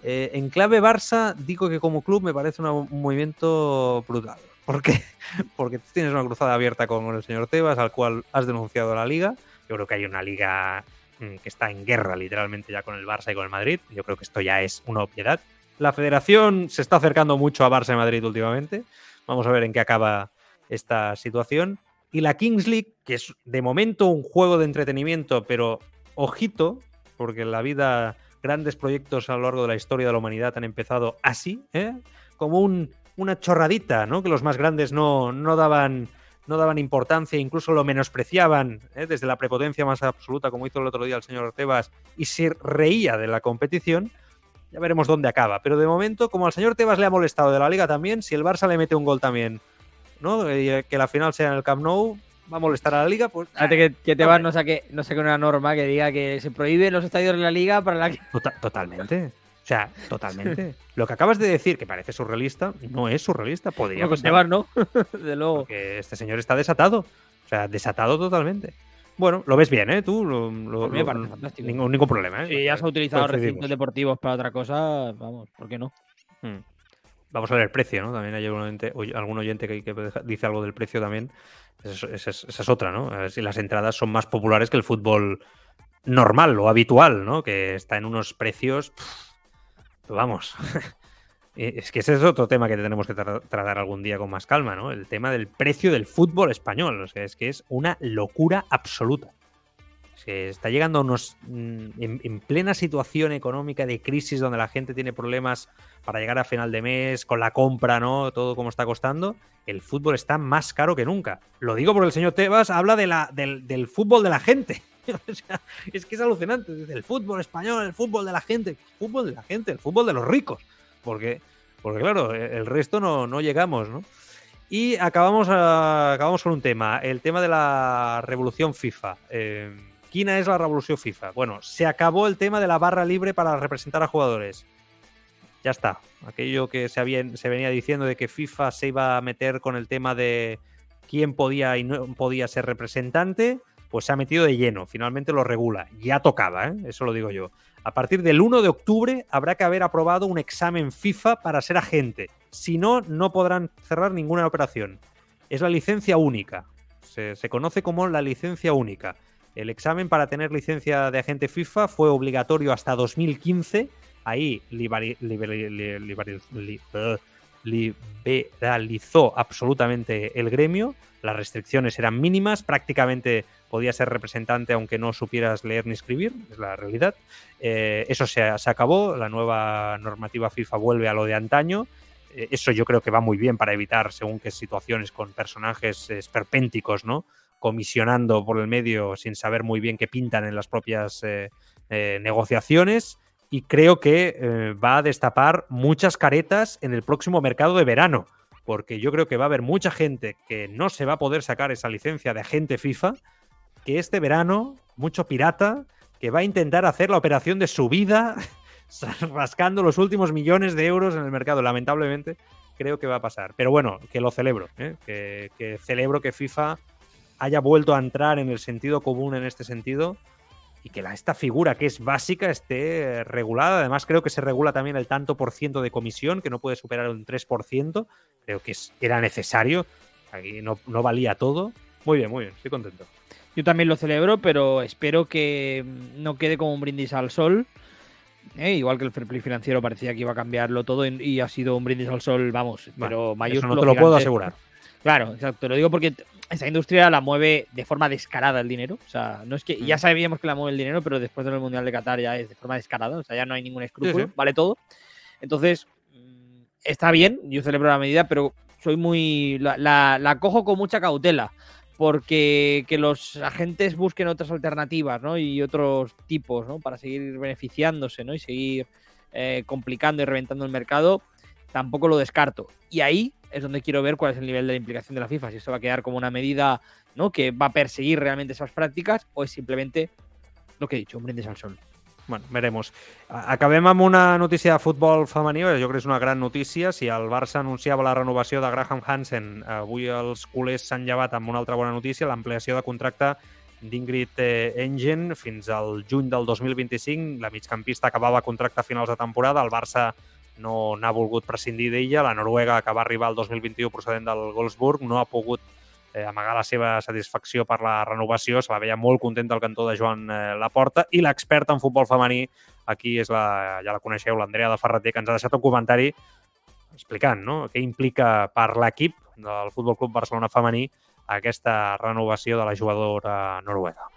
Eh, en clave Barça, digo que como club me parece un movimiento brutal. ¿Por qué? Porque tienes una cruzada abierta con el señor Tebas, al cual has denunciado la liga. Yo creo que hay una liga mm, que está en guerra literalmente ya con el Barça y con el Madrid. Yo creo que esto ya es una obviedad. La federación se está acercando mucho a Barça y Madrid últimamente. Vamos a ver en qué acaba esta situación. Y la Kings League, que es de momento un juego de entretenimiento, pero ojito, porque en la vida grandes proyectos a lo largo de la historia de la humanidad han empezado así, ¿eh? como un, una chorradita, ¿no? que los más grandes no, no daban no daban importancia, incluso lo menospreciaban ¿eh? desde la prepotencia más absoluta, como hizo el otro día el señor Tebas, y se reía de la competición. Ya veremos dónde acaba. Pero de momento, como al señor Tebas le ha molestado de la liga también, si el Barça le mete un gol también, ¿no? Y que la final sea en el Camp Nou, va a molestar a la liga. Pues, Fíjate que, que Tebas no saque, no saque una norma que diga que se prohíben los estadios de la liga para la que. Tota- totalmente. O sea, totalmente. Lo que acabas de decir, que parece surrealista, no es surrealista. Podría No, con. Tebas no. De luego. Porque este señor está desatado. O sea, desatado totalmente. Bueno, lo ves bien, ¿eh? Tú, lo, lo- fantástico. Ningún, ningún problema, ¿eh? Si ya se ha utilizado Coincidimos. recintos deportivos para otra cosa, vamos, ¿por qué no? Mm. Vamos a ver el precio, ¿no? También hay algún oyente, oy- algún oyente que, dice algo del precio también. Esa es, esa es- esa es otra, ¿no? A ver si las entradas son más populares que el fútbol normal o habitual, ¿no? Que está en unos precios. pff, vamos. Eh, Es que ese es otro tema que tenemos que tra- tratar algún día con más calma, ¿no? El tema del precio del fútbol español. O sea, es que es una locura absoluta. Se está llegando a unos. mm, En, en plena situación económica de crisis donde la gente tiene problemas para llegar a final de mes, con la compra, ¿no? Todo como está costando. El fútbol está más caro que nunca. Lo digo porque el señor Tebas habla de la, del, del fútbol de la gente. O sea, es que es alucinante. El fútbol español, el fútbol de la gente. El fútbol de la gente, el fútbol de los ricos. Porque, porque claro, e, el resto no, no llegamos, ¿no? Y acabamos, acabamos con un tema, el tema de la revolución FIFA. Eh, ¿Quién es la revolución FIFA? Bueno, se acabó el tema de la barra libre para representar a jugadores. Ya está. Aquello que se, había, se venía diciendo de que FIFA se iba a meter con el tema de quién podía y no podía ser representante, pues se ha metido de lleno. Finalmente lo regula. Ya tocaba, ¿eh? eso lo digo yo. A partir del 1 de octubre habrá que haber aprobado un examen FIFA para ser agente. Si no, no podrán cerrar ninguna operación. Es la licencia única. Se, conoce como la licencia única. El examen para tener licencia de agente FIFA fue obligatorio hasta 2015. Ahí liberi- liberi- li- liberi- li- liberalizó absolutamente el gremio. Las restricciones eran mínimas. Prácticamente podías ser representante aunque no supieras leer ni escribir. Es la realidad. Eh, eso se, se acabó. La nueva normativa FIFA vuelve a lo de antaño. Eh, eso yo creo que va muy bien para evitar según qué situaciones con personajes esperpénticos, ¿no? Comisionando por el medio sin saber muy bien qué pintan en las propias eh, negociaciones. Y creo que va a destapar muchas caretas en el próximo mercado de verano. Porque yo creo que va a haber mucha gente que no se va a poder sacar esa licencia de agente FIFA. Que este verano, mucho pirata, que va a intentar hacer la operación de su vida rascando los últimos millones de euros en el mercado. Lamentablemente, creo que va a pasar. Pero bueno, que lo celebro. ¿eh? Que, celebro que FIFA haya vuelto a entrar en el sentido común en este sentido y que esta figura que es básica esté regulada. Además, creo que se regula también el tanto por ciento de comisión, que no puede superar un 3%. Creo que era necesario. Aquí no, no valía todo. Muy bien, muy bien. Estoy contento. Yo también lo celebro, pero espero que mm, no quede como un brindis al sol. ¿eh? Igual que el fair play financiero parecía que iba a cambiarlo todo y- y ha sido un brindis al sol, vamos, pero Eso mayúsculo. no te lo puedo asegurar. Claro, exacto. Lo digo porque esta industria la mueve de forma descarada el dinero. O sea, no es que Mm. ya sabíamos que la mueve el dinero, pero después del Mundial de Qatar ya es de forma descarada. O sea, ya no hay ningún escrúpulo, sí. vale todo. Entonces, mm, está bien, yo celebro la medida, pero soy muy. La, la, la cojo con mucha cautela. Porque que los agentes busquen otras alternativas, ¿no? Y otros tipos, ¿no? Para seguir beneficiándose, ¿no? Y seguir eh, complicando y reventando el mercado, tampoco lo descarto. Y ahí es donde quiero ver cuál es el nivel de la implicación de la FIFA. Si esto va a quedar como una medida ¿no? que va a perseguir realmente esas prácticas o es simplemente lo que he dicho, un brindis al sol. Bueno, veremos. Acabem amb una notícia de futbol femení, jo crec que és una gran notícia. Si el Barça anunciava la renovació de Graham Hansen, avui els culers s'han llevat amb una altra bona notícia, l'ampliació de contracte d'Ingrid eh, Engen fins al juny del 2025. La migcampista acabava contracte a finals de temporada, el Barça no n'ha volgut prescindir d'ella, la Noruega que va arribar el 2021 procedent del Wolfsburg no ha pogut eh, amagar la seva satisfacció per la renovació. Se la veia molt contenta al cantó de Joan eh, Laporta i l'experta en futbol femení, aquí és la, ja la coneixeu, l'Andrea de Ferreter, que ens ha deixat un comentari explicant no? què implica per l'equip del Futbol Club Barcelona femení aquesta renovació de la jugadora noruega.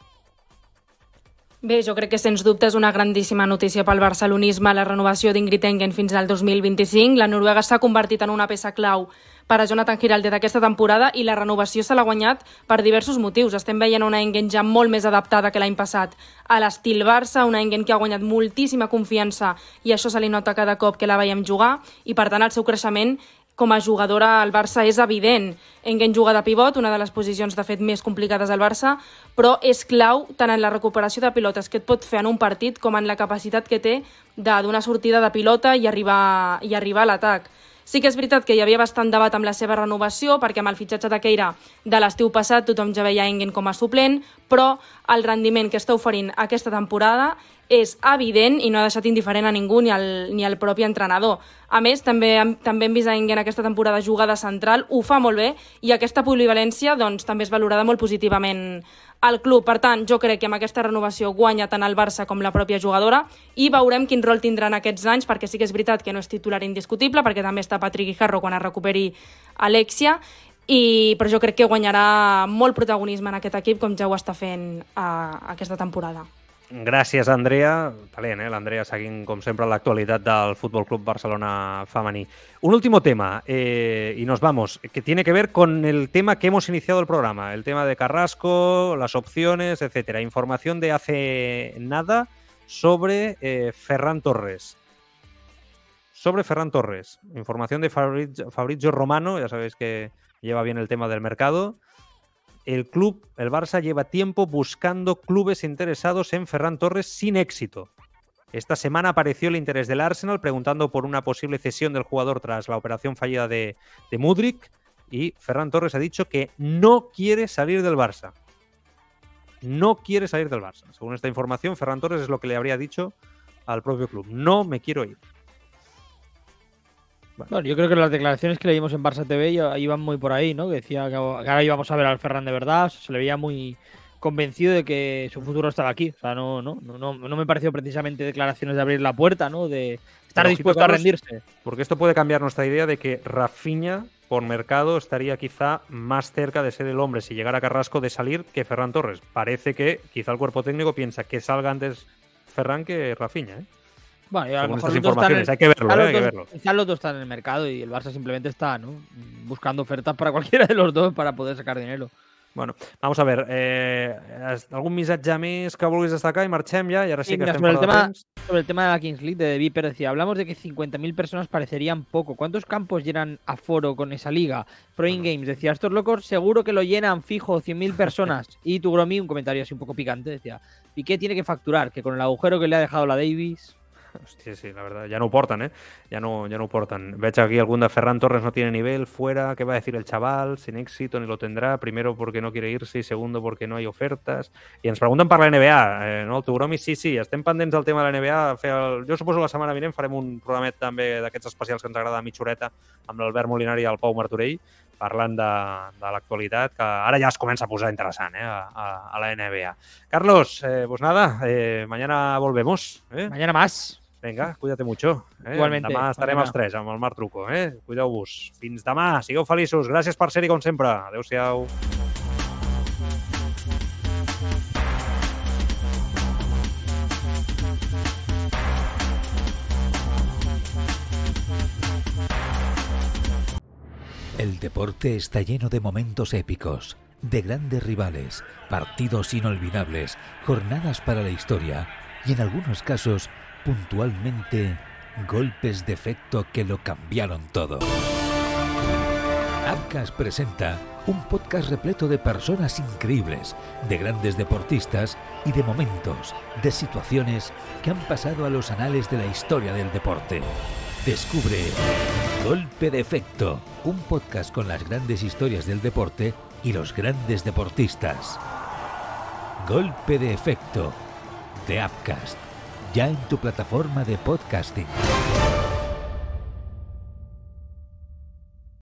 Bé, jo crec que sens dubte és una grandíssima notícia pel barcelonisme la renovació d'Ingrid Engen fins al 2025. La Noruega s'ha convertit en una peça clau per a Jonathan Giralde d'aquesta temporada i la renovació se l'ha guanyat per diversos motius. Estem veient una Engen ja molt més adaptada que l'any passat a l'estil Barça, una Engen que ha guanyat moltíssima confiança i això se li nota cada cop que la veiem jugar i per tant el seu creixement com a jugadora al Barça és evident. Engen juga de pivot, una de les posicions de fet més complicades al Barça, però és clau tant en la recuperació de pilotes que et pot fer en un partit com en la capacitat que té de donar sortida de pilota i arribar, i arribar a l'atac. Sí que és veritat que hi havia bastant debat amb la seva renovació, perquè amb el fitxatge de Keira de l'estiu passat tothom ja veia Engen com a suplent, però el rendiment que està oferint aquesta temporada és evident i no ha deixat indiferent a ningú ni al, ni al propi entrenador. A més, també, també hem vist a Engen aquesta temporada jugar de central, ho fa molt bé i aquesta polivalència doncs, també és valorada molt positivament al club. Per tant, jo crec que amb aquesta renovació guanya tant el Barça com la pròpia jugadora i veurem quin rol tindran aquests anys, perquè sí que és veritat que no és titular indiscutible, perquè també està Patrick Guijarro quan es recuperi Alexia, i, però jo crec que guanyarà molt protagonisme en aquest equip com ja ho està fent uh, aquesta temporada. Gràcies, Andrea. Talent, eh? L'Andrea seguint, com sempre, l'actualitat del Fútbol Club Barcelona femení. Un último tema, eh, y nos vamos, que tiene que ver con el tema que hemos iniciado el programa, el tema de Carrasco, las opciones, etcétera. Información de hace nada sobre eh, Ferran Torres. Sobre Ferran Torres. Información de Fabrizio Romano, ya sabéis que lleva bien el tema del mercado el club, el Barça, lleva tiempo buscando clubes interesados en Ferran Torres sin éxito. Esta semana apareció el interés del Arsenal preguntando por una posible cesión del jugador tras la operación fallida de, de Mudrik y Ferran Torres ha dicho que no quiere salir del Barça. No quiere salir del Barça. Según esta información, Ferran Torres es lo que le habría dicho al propio club. No me quiero ir. Bueno, yo creo que las declaraciones que leímos en Barça TV iban muy por ahí, ¿no? Que decía que ahora íbamos a ver al Ferran de verdad, se le veía muy convencido de que su futuro estaba aquí. O sea, no, no, no, no me pareció precisamente declaraciones de abrir la puerta, ¿no? De estar Pero, dispuesto Carlos, a rendirse. Porque esto puede cambiar nuestra idea de que Rafinha, por mercado, estaría quizá más cerca de ser el hombre, si llegara Carrasco, de salir que Ferran Torres. Parece que quizá el cuerpo técnico piensa que salga antes Ferran que Rafinha, ¿eh? Bueno, y a lo mejor estas están hay que verlo, ¿eh? los que dos- verlo. quizá los dos están en el mercado y el Barça simplemente está, ¿no? Buscando ofertas para cualquiera de los dos para poder sacar dinero. Bueno, vamos a ver, eh, algun missatge més que vulguis destacar i marxem ja, i ara sí, Sí, que estem sobre, el tema, temps. sobre el tema de la Kings League de Viper decía, hablamos de que 50.000 personas parecerían poco. ¿Cuántos campos llenan a foro con esa liga? Pro In Games decía, estos locos seguro que lo llenan fijo 100.000 personas. y tu Gromi, un comentario así un poco picante, decía, Piqué tiene que facturar, que con el agujero que le ha dejado la Davis... Hòstia, sí, la verdad, ya no ho porten, ¿eh? Ya no, ya no ho porten. Veig aquí algún de Ferran Torres no tiene nivel, fuera, ¿qué va a decir el chaval? Sin éxito, ni lo tendrá. Primero porque no quiere irse y segundo porque no hay ofertes. I ens pregunten per la NBA, eh, no? El Tugromi, sí, sí, estem pendents del tema de la NBA. Fer el... Jo suposo la setmana vinent farem un programet també d'aquests especials que ens agrada a mitja horeta amb l'Albert Molinari i el Pau Martorell parlant de, de l'actualitat, que ara ja es comença a posar interessant eh, a, a la NBA. Carlos, eh, pues nada, eh, mañana volvemos. ¿eh? Mañana más. Vinga, cuídate mucho. Eh? Igualmente, Demà estarem els tres amb el Marc Truco. Eh? Cuideu-vos. Fins demà. Sigueu feliços. Gràcies per ser-hi com sempre. Adéu-siau. El deporte está lleno de momentos épicos, de grandes rivales, partidos inolvidables, jornadas para la historia y en algunos casos, puntualmente, golpes de efecto que lo cambiaron todo. Abcas presenta un podcast repleto de personas increíbles, de grandes deportistas y de momentos, de situaciones que han pasado a los anales de la historia del deporte. Descubre Golpe de Efecto, un podcast con las grandes historias del deporte y los grandes deportistas. Golpe de Efecto, de Upcast, ya en tu plataforma de podcasting.